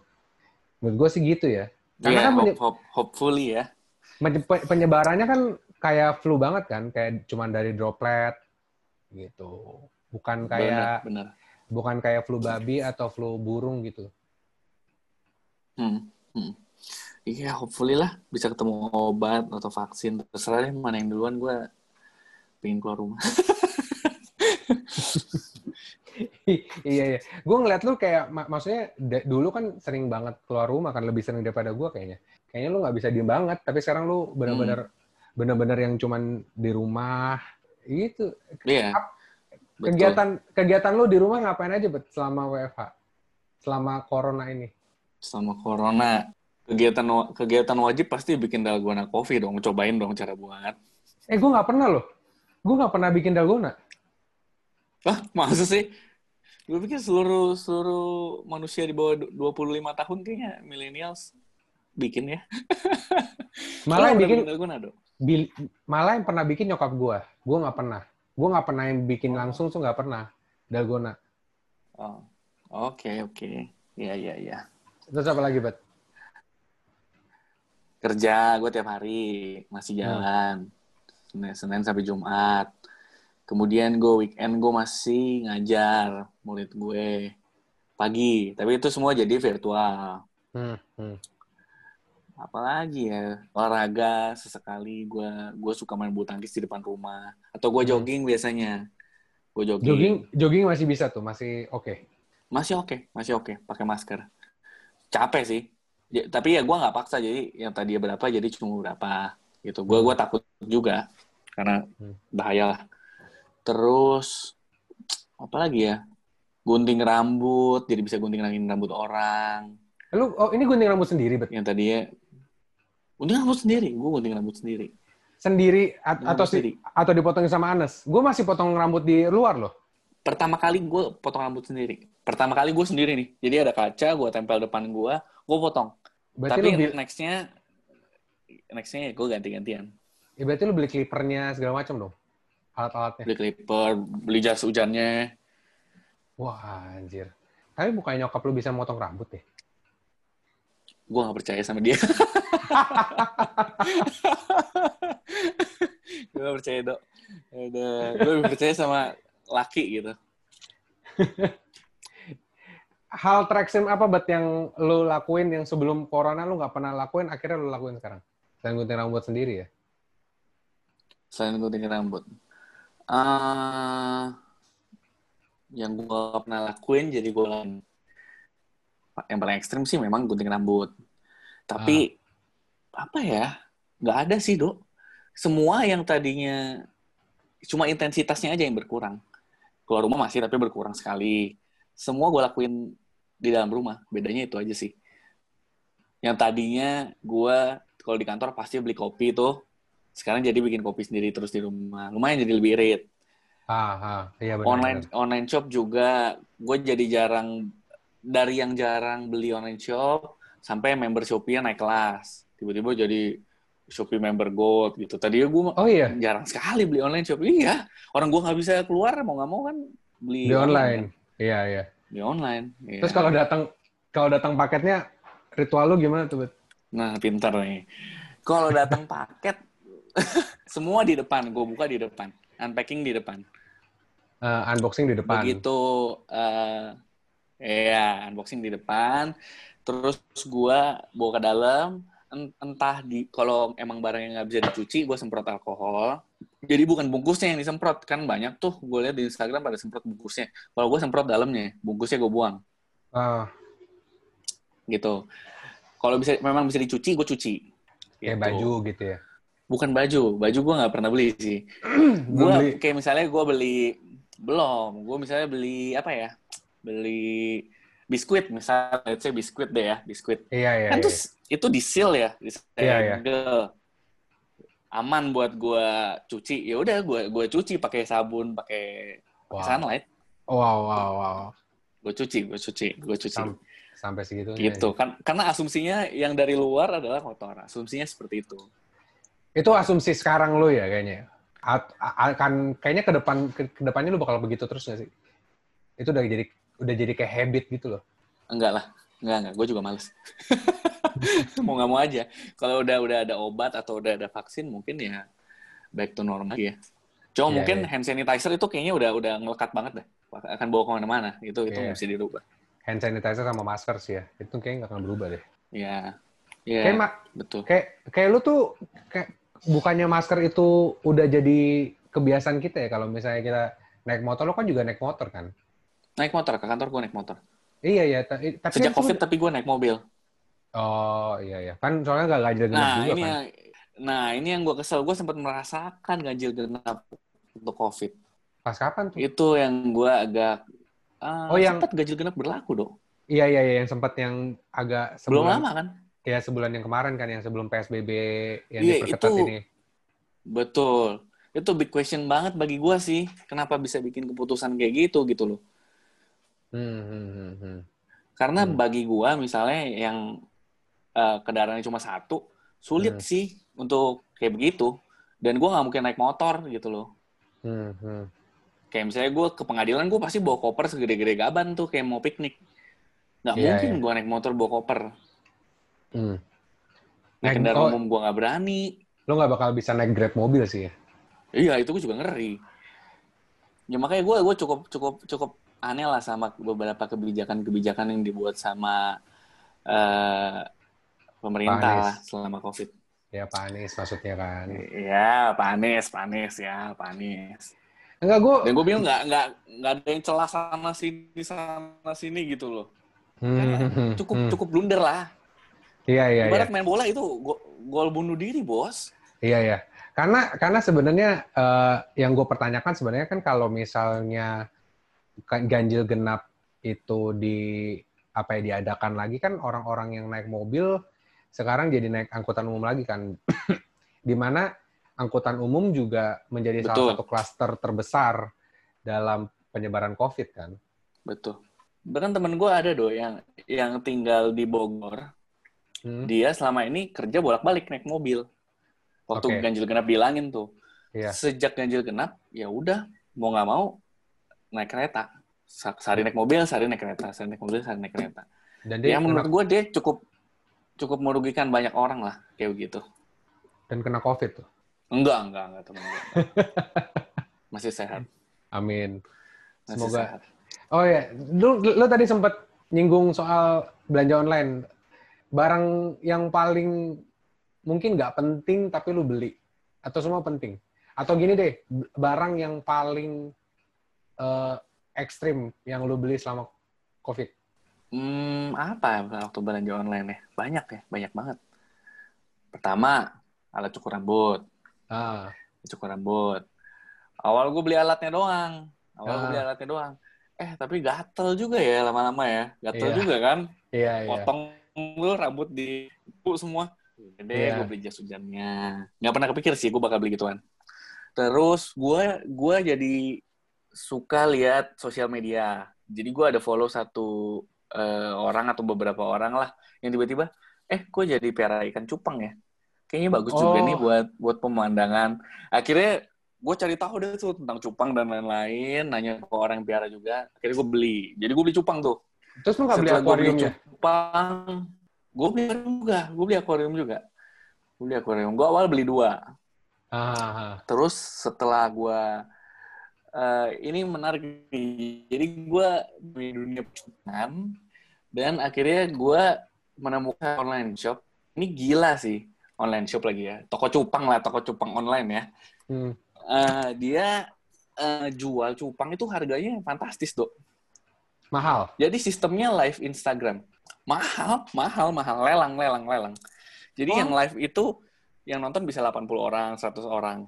Menurut gue sih gitu ya. Karena Iya, kan hope- hope- hopefully ya. Penyebarannya kan kayak flu banget kan, kayak cuman dari droplet gitu. Bukan kayak Benar, benar. bukan kayak flu babi atau flu burung gitu. Hmm, hmm. Iya, hopefully lah bisa ketemu obat atau vaksin. Terserah deh mana yang duluan gue pengen keluar rumah. [LAUGHS] iya iya. Gue ngeliat lu kayak mak- maksudnya dulu kan sering banget keluar rumah kan lebih sering daripada gue kayaknya. Kayaknya lu nggak bisa diem banget, tapi sekarang lu benar-benar benar-benar yang cuman di rumah gitu. Iya. betul. Kegiatan kegiatan lu di rumah ngapain aja bet selama WFH? Selama corona ini? Sama corona. Kegiatan kegiatan wajib pasti bikin dalgona coffee dong. Cobain dong cara buat. Eh, gue nggak pernah loh. Gue nggak pernah bikin dalgona. Wah, masa sih? Gue pikir seluruh seluruh manusia di bawah du- 25 tahun kayaknya millennials bikin ya. [LAUGHS] Malah yang bikin, bil- malah yang pernah bikin nyokap gue. Gue nggak pernah. Gue nggak pernah yang bikin langsung tuh nggak pernah dalgona. Oh. Oke, oke. Iya, iya, iya. Terus apa lagi, Bet? Kerja gue tiap hari masih jalan. Senin, Senin sampai Jumat. Kemudian gue weekend gue masih ngajar murid gue pagi. Tapi itu semua jadi virtual. Hmm, hmm. apalagi ya olahraga sesekali gue gue suka main bulu tangkis di depan rumah atau gue Hmm. jogging biasanya gue jogging. Jogging, jogging masih bisa tuh, masih oke. masih oke masih oke pakai masker capek sih Ya, tapi ya gue nggak paksa jadi yang tadi berapa jadi cuma berapa gitu gue gue takut juga karena Hmm. bahaya lah terus apa lagi ya gunting rambut, jadi bisa gunting rambut orang. Lu oh ini gunting rambut sendiri, bet? Yang tadinya gunting rambut sendiri, gue gunting rambut sendiri. Sendiri at- Rambut atau sendiri. atau dipotongin sama Anes? Gue masih potong rambut di luar loh. Pertama kali gue potong rambut sendiri. Pertama kali gue sendiri nih. Jadi ada kaca, gue tempel depan gue, gue potong. Berarti Tapi lu bil- nextnya, nextnya gue ganti-gantian. ya berarti lu beli clippernya segala macam dong. Alat-alatnya. Beli clipper, beli jas hujannya. Wah, anjir. Tapi bukannya nyokap lu bisa motong rambut ya? Gue gak percaya sama dia. [LAUGHS] gue gak percaya, dok. Gue lebih percaya sama laki gitu. [LAUGHS] Hal treksim apa bet yang lu lakuin yang sebelum corona lu nggak pernah lakuin, akhirnya lu lakuin sekarang? Selain gunting rambut sendiri ya? Selain gunting rambut. Eh yang gue pernah lakuin jadi gue. Yang paling ekstrim sih memang gunting rambut. Tapi apa ya? Nggak ada sih dok. Semua yang tadinya cuma intensitasnya aja yang berkurang. Keluar rumah masih tapi berkurang sekali. Semua gue lakuin di dalam rumah. Bedanya itu aja sih. Yang tadinya gue kalau di kantor pasti beli kopi tuh. Sekarang jadi bikin kopi sendiri terus di rumah. Lumayan jadi lebih irit. Ah, ah iya benar. Online online shop juga gue jadi jarang dari yang jarang beli online shop sampai member Shopee naik kelas. Tiba-tiba jadi Shopee member Gold gitu. Tadi gue Oh iya, jarang sekali beli online shop. Iya, orang gue nggak bisa keluar mau nggak mau kan beli di kan. online. Iya, iya. Di online. iya. Terus kalau datang kalau datang paketnya ritual lu gimana tuh, Bet? Nah, pintar nih. Kalau datang paket, [LAUGHS] semua di depan. Gue buka di depan. Unpacking di depan. Eh, unboxing di depan. Begitu, eh ya, unboxing di depan. Terus gue bawa ke dalam. En- Entah di kalau emang barangnya nggak bisa dicuci, gue semprot alkohol. Jadi bukan bungkusnya yang disemprot. Kan banyak tuh, gue lihat di Instagram pada semprot bungkusnya. Kalau gue semprot dalamnya, bungkusnya gue buang. Ah, Gitu. Kalau bisa memang bisa dicuci, gue cuci. kayak Gitu. baju gitu ya. Bukan baju, baju gue nggak pernah beli sih. [CLEARS THROAT] Gue kayak misalnya gue beli belum, gue misalnya beli apa ya? Beli biskuit misalnya, let's say biskuit deh ya, biskuit. Iya, iya. kan iya. terus itu di seal ya, di Iya, iya. Aman buat gue cuci. Ya udah, gue gue cuci pakai sabun, pakai Wow. sunlight. Wow, wow, wow. Gue cuci, gue cuci, gue cuci. Sam- sampai segitunya. gitu kan karena asumsinya yang dari luar adalah kotor asumsinya seperti itu Itu asumsi sekarang lu ya kayaknya. At- akan kayaknya ke depan ke, depannya lu bakal begitu terus nggak sih? Itu udah jadi udah jadi kayak habit gitu loh. enggak lah enggak enggak gue juga males [LAUGHS] mau nggak mau aja kalau udah udah ada obat atau udah ada vaksin mungkin ya back to normal ya cuma Iya, mungkin iya. hand sanitizer itu kayaknya udah udah ngelekat banget deh akan bawa ke mana-mana itu itu Iya. bisa dirubah Hand sanitizer sama masker sih ya. Itu kayaknya nggak akan berubah deh. ya ya Kayak ma- betul kayak kayak lu tuh kayak bukannya masker itu udah jadi kebiasaan kita ya kalau misalnya kita naik motor lo kan juga naik motor kan? naik motor ke kantor gue naik motor Iya iya, tapi sejak kan covid itu- tapi gue naik mobil Oh iya iya, kan soalnya nggak ganjil genap Nah, juga ini kan. yang nah ini yang gue kesel. Gue sempat merasakan ganjil genap untuk COVID. Pas kapan tuh? Itu yang gue agak ah, Oh, yang- sempat ganjil genap berlaku dong. Iya iya iya, yang sempat yang agak Belum sebulan, lama kan? Ya sebulan yang kemarin kan, yang sebelum PSBB yang Iya, diperketat itu- ini. Betul. Itu big question banget bagi gue sih. Kenapa bisa bikin keputusan kayak gitu gitu loh? Hmm, hmm, hmm, hmm. Karena Hmm. bagi gue misalnya yang eh, kendaraannya cuma satu, sulit Hmm. sih untuk kayak begitu. Dan gue nggak mungkin naik motor gitu loh. Hmm, hmm. Kayak misalnya gue ke pengadilan, gue pasti bawa koper segede-gede gaban tuh, kayak mau piknik. Nggak Iya, mungkin iya. gue naik motor bawa koper. Hmm. Naik kendaraan umum gue nggak berani. Lo nggak bakal bisa naik grab mobil sih ya? Iya, itu gue juga ngeri. Ya makanya gue gue cukup cukup cukup aneh lah sama beberapa kebijakan-kebijakan yang dibuat sama eh, pemerintah lah selama COVID. Ya Pak Anies maksudnya kan. Iya, Pak Anies, Pak Anies ya, Pak Anies. Enggak, gue... Dan gue bilang nggak nggak nggak ada yang celah sana sini sana sini gitu loh. Hmm, Cukup hmm. cukup blunder lah. Iya, iya, iya. Ibarat main bola itu go- gol bunuh diri, bos. Iya ya, karena karena sebenarnya eh, yang gue pertanyakan sebenarnya kan kalau misalnya kan ganjil genap itu di apa ya diadakan lagi kan orang-orang yang naik mobil sekarang jadi naik angkutan umum lagi kan. [CLEARS THROAT] di mana angkutan umum juga menjadi Betul. salah satu klaster terbesar dalam penyebaran COVID kan. Betul. Bahkan temen gue ada do yang yang tinggal di Bogor. Hmm, Dia selama ini kerja bolak-balik naik mobil. Waktu Oke. ganjil genap bilangin tuh. Iya. Sejak ganjil genap, ya udah mau nggak mau naik kereta. Sehari naik mobil, sehari naik kereta, sehari naik mobil, sehari naik kereta. Dan dia ya menurut kena, gue dia cukup cukup merugikan banyak orang lah kayak begitu. dan kena COVID tuh. Enggak, enggak, enggak temen gue. [LAUGHS] Masih sehat. Amin. Masih Semoga sehat. Oh ya, lu, lu tadi sempat nyinggung soal belanja online. Barang yang paling mungkin nggak penting tapi lu beli atau semua penting? Atau gini deh, barang yang paling eh, ekstrim yang lu beli selama COVID? Hmm, apa ya waktu belanja online ya? Banyak ya, banyak banget. Pertama, alat cukur rambut. Ah, Cukur rambut. Awal gue beli alatnya doang. Awal gue Ah. beli alatnya doang. Eh, tapi gatel juga ya lama-lama ya. Gatel Iya. juga kan. iya iya. Potong lu rambut di semua. Gede, Iya. gue beli jas hujannya. Nggak pernah kepikir sih gue bakal beli gituan. Terus gue gua jadi suka lihat sosial media. Jadi gue ada follow satu eh, orang atau beberapa orang lah yang tiba-tiba, eh gue jadi piara ikan cupang ya. Kayaknya bagus juga Oh. nih buat buat pemandangan. Akhirnya gue cari tahu deh tuh tentang cupang dan lain-lain, nanya ke orang yang piara juga. Akhirnya gue beli. Jadi gue beli cupang tuh. Terus lu nggak beli akuariumnya? cupang, gue beli akuarium juga. Gue beli akuarium juga. Gue beli akuarium. Gue awal beli dua. Ah. Terus setelah gue eh, ini menarik nih. Jadi gue di dunia percupan dan akhirnya gue menemukan online shop. Ini gila sih online shop lagi ya. Toko cupang lah, toko cupang online ya. Hmm. Eh, dia eh, jual cupang itu harganya fantastis dok. Mahal. Jadi sistemnya live Instagram. Mahal, mahal, mahal. Lelang, lelang, lelang. Jadi Oh. yang live itu yang nonton bisa 80 orang, 100 orang.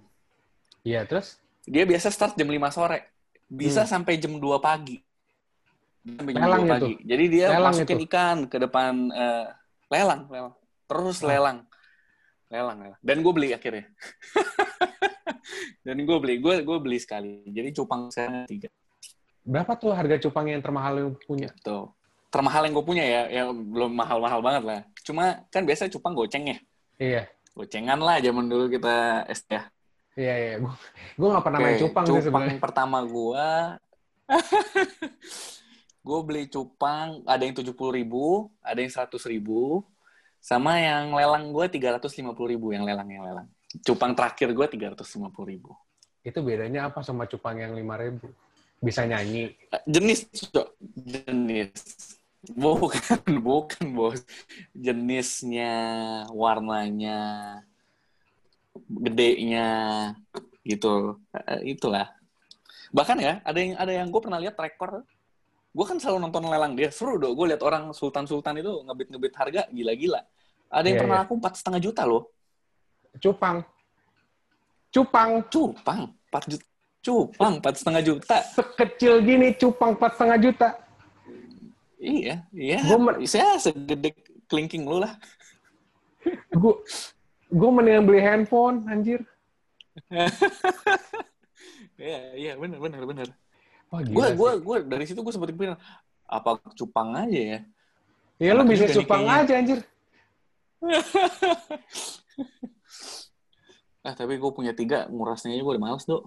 Iya, terus? Dia biasa start jam 5 sore. Bisa Hmm. sampai jam 2 pagi. Sampai jam Lelang 2 itu? pagi. Jadi dia Lelang masukin itu? ikan ke depan eh, lelang, lelang. Terus lelang. Lelang, lelang. Dan gue beli akhirnya. [LAUGHS] Dan gue beli, gue gue beli sekali. Jadi cupang saya tiga. Berapa tuh harga cupang yang termahal yang punya? Gitu. Termahal yang gue punya ya, ya belum mahal-mahal banget lah. Cuma kan biasa cupang goceng ya. Iya. Gocengan lah zaman dulu kita SD ya. Iya, iya. Gue gue nggak pernah main Oke, cupang, sih sebenarnya. pertama gua [LAUGHS] gue beli cupang ada yang 70 ribu, ada yang 100 ribu, sama yang lelang gue 350 ribu yang lelang yang lelang. Cupang terakhir gue 350 ribu. Itu bedanya apa sama cupang yang 5000? Bisa nyanyi. Jenis, Cok. jenis. Bukan, [LAUGHS] bukan bos. Jenisnya, warnanya, gedenya, gitu. Eh, Itulah. Bahkan ya, ada yang ada yang gue pernah lihat rekor. Gue kan selalu nonton lelang dia, seru dong. Gue lihat orang sultan-sultan itu ngebit-ngebit harga gila-gila. Ada yang Iya, pernah iya. laku empat setengah juta loh. Cupang. Cupang. Cupang, empat juta. Cupang, empat setengah juta. Sekecil gini cupang empat setengah juta. Iya, iya. Gua men- Saya segede kelingking lu lah. Gue gue mendingan beli handphone, anjir. [LAUGHS] Iya, iya, benar, benar, benar. Gue, gue, gue dari situ gue sempat kepikiran apa cupang aja ya. Ya lu bisa cupang kayaknya. aja, anjir. [LAUGHS] Ah, tapi gue punya tiga, ngurasnya aja gue udah males, Dok.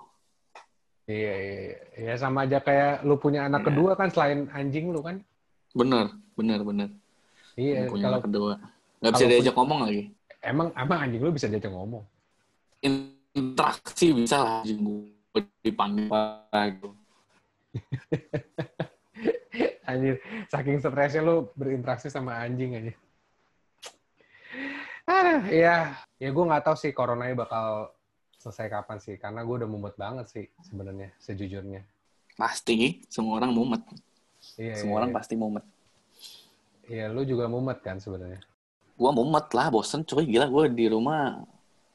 Iya, iya, iya. Ya sama aja kayak lu punya anak Iya. kedua kan selain anjing lu kan. Bener, bener, bener. Iya, Gua punya kalau anak kedua. Gak bisa diajak ngomong lagi. emang emang anjing lu bisa diajak ngomong. Interaksi bisa lah, anjing gue dipanggil gitu. [LAUGHS] Anjir, saking stresnya lu berinteraksi sama anjing aja. Ah, ya, ya gue nggak tahu sih coronanya bakal selesai kapan sih, karena gue udah mumet banget sih sebenarnya, sejujurnya. Pasti, semua orang mumet. Iya, Semua iya, orang iya. pasti mumet. Iya, lu juga mumet kan sebenarnya. Gue mumet lah, bosen coy. Gila, gue di rumah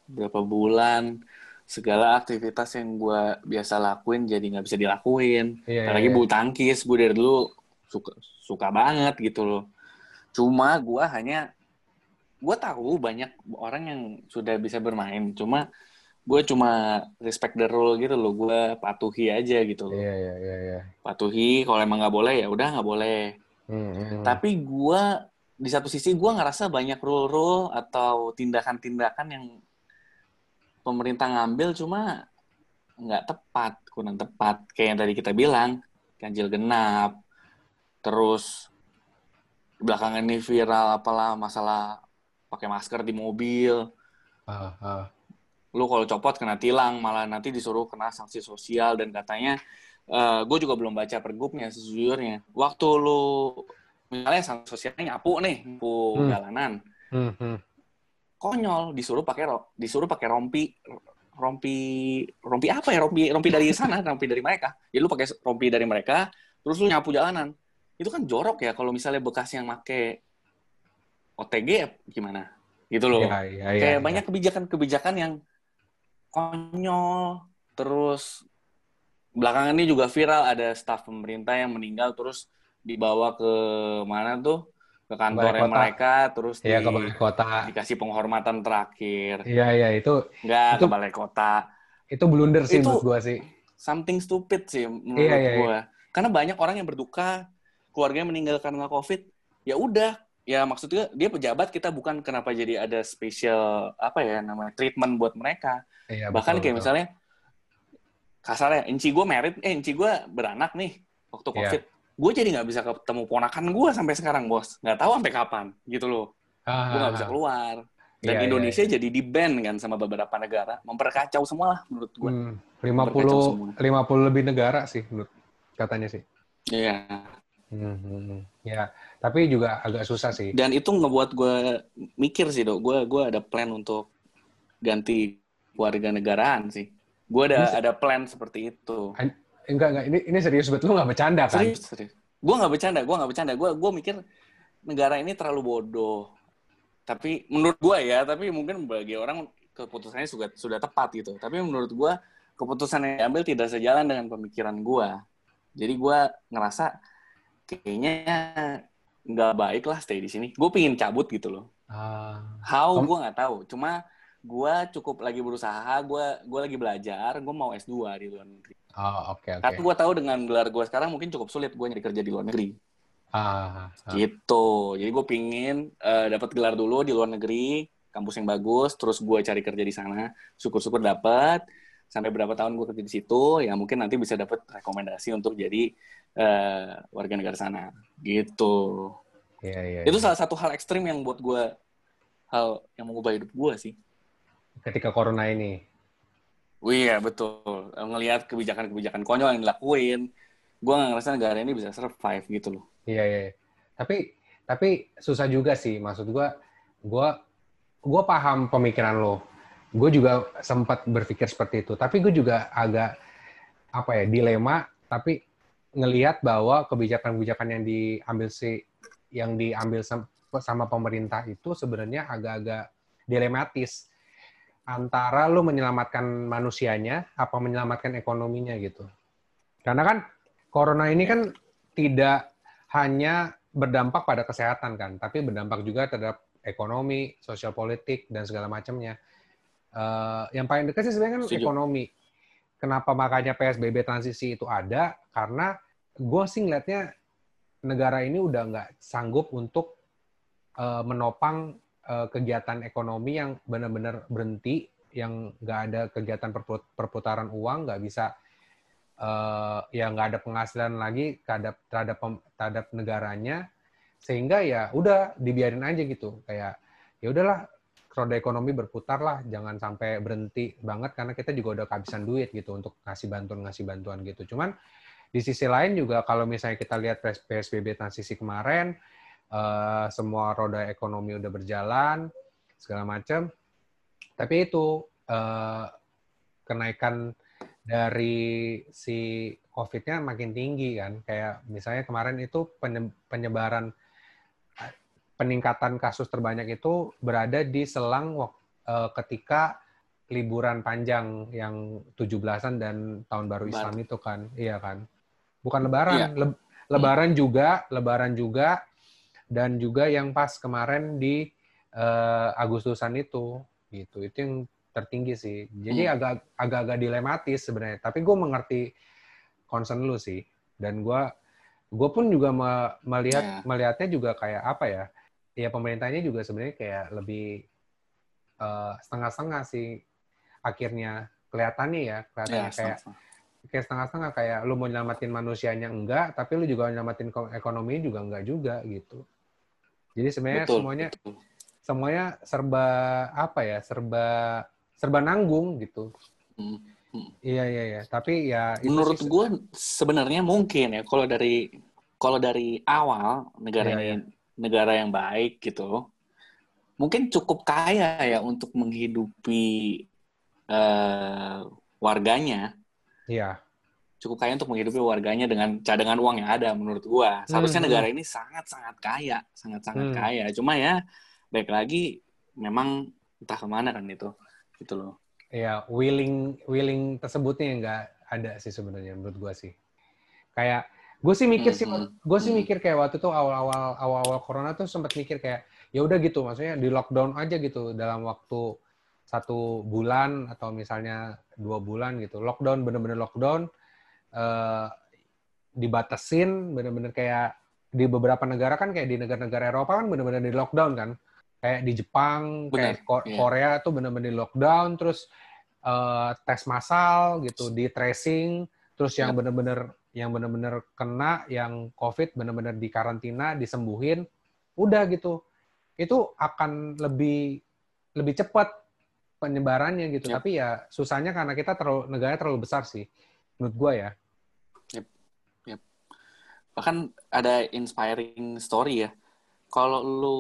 berapa bulan. Segala aktivitas yang gue biasa lakuin jadi nggak bisa dilakuin. Iya, Apalagi iya. bulu tangkis, gue dari dulu suka suka banget gitu loh. Cuma gue hanya gue tahu banyak orang yang sudah bisa bermain. Cuma gue cuma respect the rule gitu loh. Gue patuhi aja gitu loh. Iya iya iya. iya. Patuhi. Kalau emang nggak boleh ya udah nggak boleh. Hmm, hmm. Tapi gue di satu sisi gue ngerasa banyak rule-rule atau tindakan-tindakan yang pemerintah ngambil cuma nggak tepat, kurang tepat. Kayak yang tadi kita bilang, ganjil genap, terus belakangan ini viral apalah masalah pakai masker di mobil. Ah, ah. Lu kalau copot kena tilang, malah nanti disuruh kena sanksi sosial dan katanya, uh, gue juga belum baca pergubnya sejujurnya. Waktu lu misalnya sanksi sosialnya nyapu nih, nyapu Hmm. jalanan, Hmm, hmm. konyol disuruh pakai disuruh pakai rompi rompi rompi apa ya rompi rompi dari sana [LAUGHS] rompi dari mereka jadi lu pakai rompi dari mereka terus lu nyapu jalanan itu kan jorok ya kalau misalnya bekas yang make OTG ya gimana gitu loh Iya, iya, iya, kayak iya. banyak kebijakan-kebijakan yang konyol terus belakangan ini juga viral ada staf pemerintah yang meninggal terus dibawa ke mana tuh ke kantornya kota. mereka terus Iya, di- ke balai kota. dikasih penghormatan terakhir Iya, iya, itu nggak Itu- ke balai kota itu blunder sih Itu- menurut gua sih. something stupid sih menurut Iya, iya, gua karena banyak orang yang berduka keluarganya meninggal karena covid ya udah ya maksudnya dia pejabat kita bukan kenapa jadi ada special apa ya namanya treatment buat mereka Iya, bahkan betul, kayak betul. misalnya kasarnya enci gue merit eh enci gue beranak nih waktu Iya. covid gue jadi nggak bisa ketemu ponakan gue sampai sekarang bos nggak tahu sampai kapan gitu loh Ah, gue nggak bisa keluar dan Iya, iya, Indonesia jadi di ban kan sama beberapa negara memperkacau semua lah menurut gue Hmm, Berkacau 50 semua. 50 lebih negara sih menurut katanya sih. Iya Hmm, hmm, hmm. Ya, tapi juga agak susah sih. dan itu ngebuat gue mikir sih dok gue gue ada plan untuk ganti warga negaraan sih gue ada Bisa. ada plan seperti itu Enggak, enggak. Ini ini serius betul nggak bercanda kan? serius serius gue nggak bercanda gue nggak bercanda gue gue mikir negara ini terlalu bodoh tapi menurut gue ya tapi mungkin bagi orang keputusannya sudah sudah tepat gitu tapi menurut gue keputusan yang diambil tidak sejalan dengan pemikiran gue jadi gue ngerasa kayaknya nggak baik lah stay di sini. Gue pingin cabut gitu loh. Ah, how gue nggak tahu. Cuma gue cukup lagi berusaha gue gue lagi belajar gue mau S2 di luar negeri. Oh, oke, oke. karena gue tahu dengan gelar gue sekarang mungkin cukup sulit gue nyari kerja di luar negeri. Ah, ah. gitu. Jadi gue pingin eh, dapat gelar dulu di luar negeri kampus yang bagus terus gue cari kerja di sana. Syukur-syukur dapat sampai berapa tahun gue kerja di situ ya mungkin nanti bisa dapat rekomendasi untuk jadi eh, warga negara sana gitu Iya, iya. itu salah satu hal ekstrim yang buat gue hal yang mengubah hidup gue sih Ketika corona ini. Oh iya betul ngelihat kebijakan-kebijakan konyol yang dilakuin gue nggak ngerasa negara ini bisa survive gitu loh Iya, iya. iya. Tapi tapi susah juga sih maksud gua gua gua paham pemikiran lo. Gue juga sempat berpikir seperti itu, tapi gue juga agak apa ya, dilema tapi ngelihat bahwa kebijakan-kebijakan yang diambil si yang diambil sam- sama pemerintah itu sebenarnya agak-agak dilematis antara lo menyelamatkan manusianya apa menyelamatkan ekonominya gitu. Karena kan corona ini kan tidak hanya berdampak pada kesehatan kan, tapi berdampak juga terhadap ekonomi, sosial politik dan segala macamnya. Eh, yang paling dekat sih sebenarnya kan Setuju. ekonomi. Kenapa makanya PSBB transisi itu ada? Karena gue sih ngeliatnya negara ini udah nggak sanggup untuk eh, menopang eh, kegiatan ekonomi yang benar-benar berhenti, yang nggak ada kegiatan perput- perputaran uang, nggak bisa eh, ya nggak ada penghasilan lagi terhadap terhadap terhadap negaranya sehingga ya udah dibiarin aja gitu kayak ya udahlah roda ekonomi berputar lah jangan sampai berhenti banget karena kita juga udah kehabisan duit gitu untuk ngasih bantuan ngasih bantuan gitu cuman di sisi lain juga kalau misalnya kita lihat PS- PSBB transisi kemarin eh, semua roda ekonomi udah berjalan segala macam tapi itu eh, kenaikan dari si COVID-nya makin tinggi kan. Kayak misalnya kemarin itu penye- penyebaran peningkatan kasus terbanyak itu berada di selang eh, ketika liburan panjang yang 17-an dan tahun baru. Islam itu kan. Iya kan. Bukan lebaran, Iya. leb- Lebaran juga, Lebaran juga, dan juga yang pas kemarin di uh, Agustusan itu, gitu. Itu yang tertinggi sih. Jadi Hmm. agak agak-agak dilematis sebenarnya. Tapi gue mengerti concern lu sih. Dan gue gue pun juga me- melihat Ya. melihatnya juga kayak apa ya? Ya pemerintahnya juga sebenarnya kayak lebih eh, setengah-setengah sih akhirnya kelihatannya ya kelihatannya Ya, kayak kayak setengah-setengah kayak lu mau nyelamatin manusianya enggak tapi lu juga nyelamatin ko- ekonomi juga enggak juga gitu jadi sebenarnya Betul, semuanya betul. semuanya serba apa ya serba serba nanggung gitu Hmm. iya iya iya tapi ya Menurut gue sebenarnya mungkin ya kalau dari kalau dari awal negara Iya, ini iya. Negara yang baik gitu, mungkin cukup kaya ya untuk menghidupi eh, warganya, iya cukup kaya untuk menghidupi warganya dengan cadangan uang yang ada menurut gua. Seharusnya Hmm, negara ini sangat-sangat kaya, sangat-sangat Hmm. kaya. Cuma ya baik lagi memang entah ke mana kan itu, gitu loh. ya willing willing tersebutnya nggak ada sih sebenarnya menurut gua sih kayak gue sih mikir sih gue sih Mhm. mikir kayak waktu itu awal-awal awal-awal corona tuh sempat mikir kayak ya udah gitu maksudnya di lockdown aja gitu dalam waktu satu bulan atau misalnya dua bulan gitu lockdown bener-bener lockdown eh, dibatasin bener-bener kayak di beberapa negara kan kayak di negara-negara Eropa kan bener-bener di lockdown kan kayak di Jepang kayak Benar, Ko- iya. Korea tuh bener-bener di lockdown terus eh, tes massal gitu di tracing terus yang Yap. bener-bener yang bener-bener kena yang COVID bener-bener di karantina disembuhin udah gitu itu akan lebih lebih cepat penyebarannya gitu Yap. tapi ya susahnya karena kita terlalu negara terlalu besar sih menurut gua ya Bahkan ada inspiring story ya. Kalau lu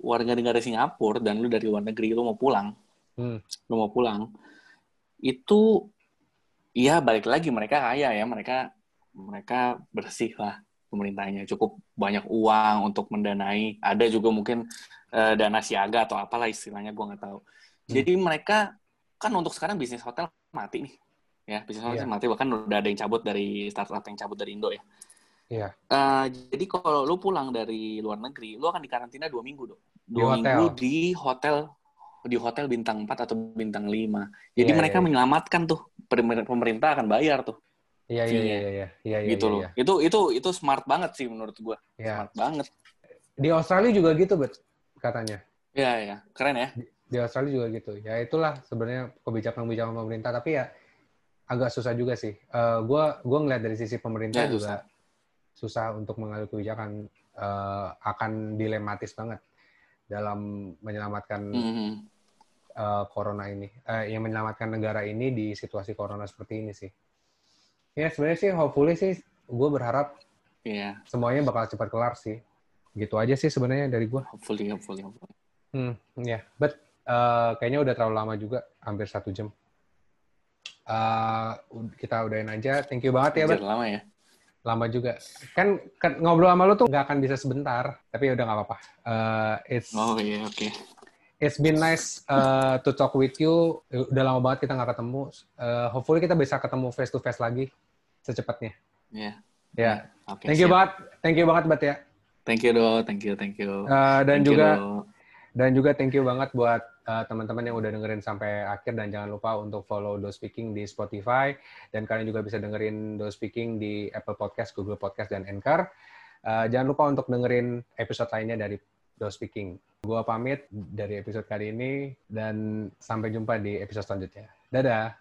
warga negara Singapura dan lu dari luar negeri lu mau pulang, Hmm. lu mau pulang, itu ya balik lagi mereka kaya ya, mereka mereka bersih lah pemerintahnya, cukup banyak uang untuk mendanai, ada juga mungkin eh, dana siaga atau apalah istilahnya gua nggak tahu. Hmm. Jadi mereka kan untuk sekarang bisnis hotel mati nih, ya bisnis hotel Iya. mati bahkan udah ada yang cabut dari startup yang cabut dari Indo ya. Iya. Eh, jadi kalau lu pulang dari luar negeri, lu akan dikarantina dua minggu dong. Di Dua hotel. minggu di hotel di hotel bintang 4 atau bintang 5. Jadi Iya, mereka iya. menyelamatkan tuh Pemer- pemerintah akan bayar tuh Iya iya iya iya iya iya. gitu iya, loh. iya. Itu itu itu smart banget sih menurut gua. Iya. Smart banget. Di Australia juga gitu, bet katanya. Iya ya, keren ya. Di Australia juga gitu. Ya itulah sebenarnya kebijakan-kebijakan pemerintah. Tapi ya agak susah juga sih. Eh gua gua ngeliat dari sisi pemerintah Ya, juga susah untuk mengambil kebijakan eh, akan dilematis banget dalam menyelamatkan Mhm. eh, corona ini, eh, yang menyelamatkan negara ini di situasi corona seperti ini sih. Ya sebenarnya sih, hopefully sih, gue berharap Iya, semuanya bakal cepat kelar sih. Gitu aja sih sebenarnya dari gue. hopefully hopefully hopefully. Hmm, ya, but eh, kayaknya udah terlalu lama juga, hampir satu jam. Eh, kita udahin aja. Thank you banget ya, Bet. lama ya. Lama juga. Kan, kan ngobrol sama lu tuh nggak akan bisa sebentar, tapi udah nggak apa-apa. Eh, it's Oh iya, oke. It's been nice uh, to talk with you. Udah lama banget kita nggak ketemu. Uh, hopefully kita bisa ketemu face to face lagi secepatnya. Iya. Ya. Oke. thank you siap. banget. Thank you banget, Bat ya. Thank you, Do. Thank you, thank you. Uh, dan Thank you, juga Do. dan juga thank you banget buat uh, teman-teman yang udah dengerin sampai akhir dan jangan lupa untuk follow Do Speaking di Spotify dan kalian juga bisa dengerin Do Speaking di Apple Podcast, Google Podcast dan Anchor. Uh, jangan lupa untuk dengerin episode lainnya dari Do Speaking. Gua pamit dari episode kali ini dan sampai jumpa di episode selanjutnya. Dadah.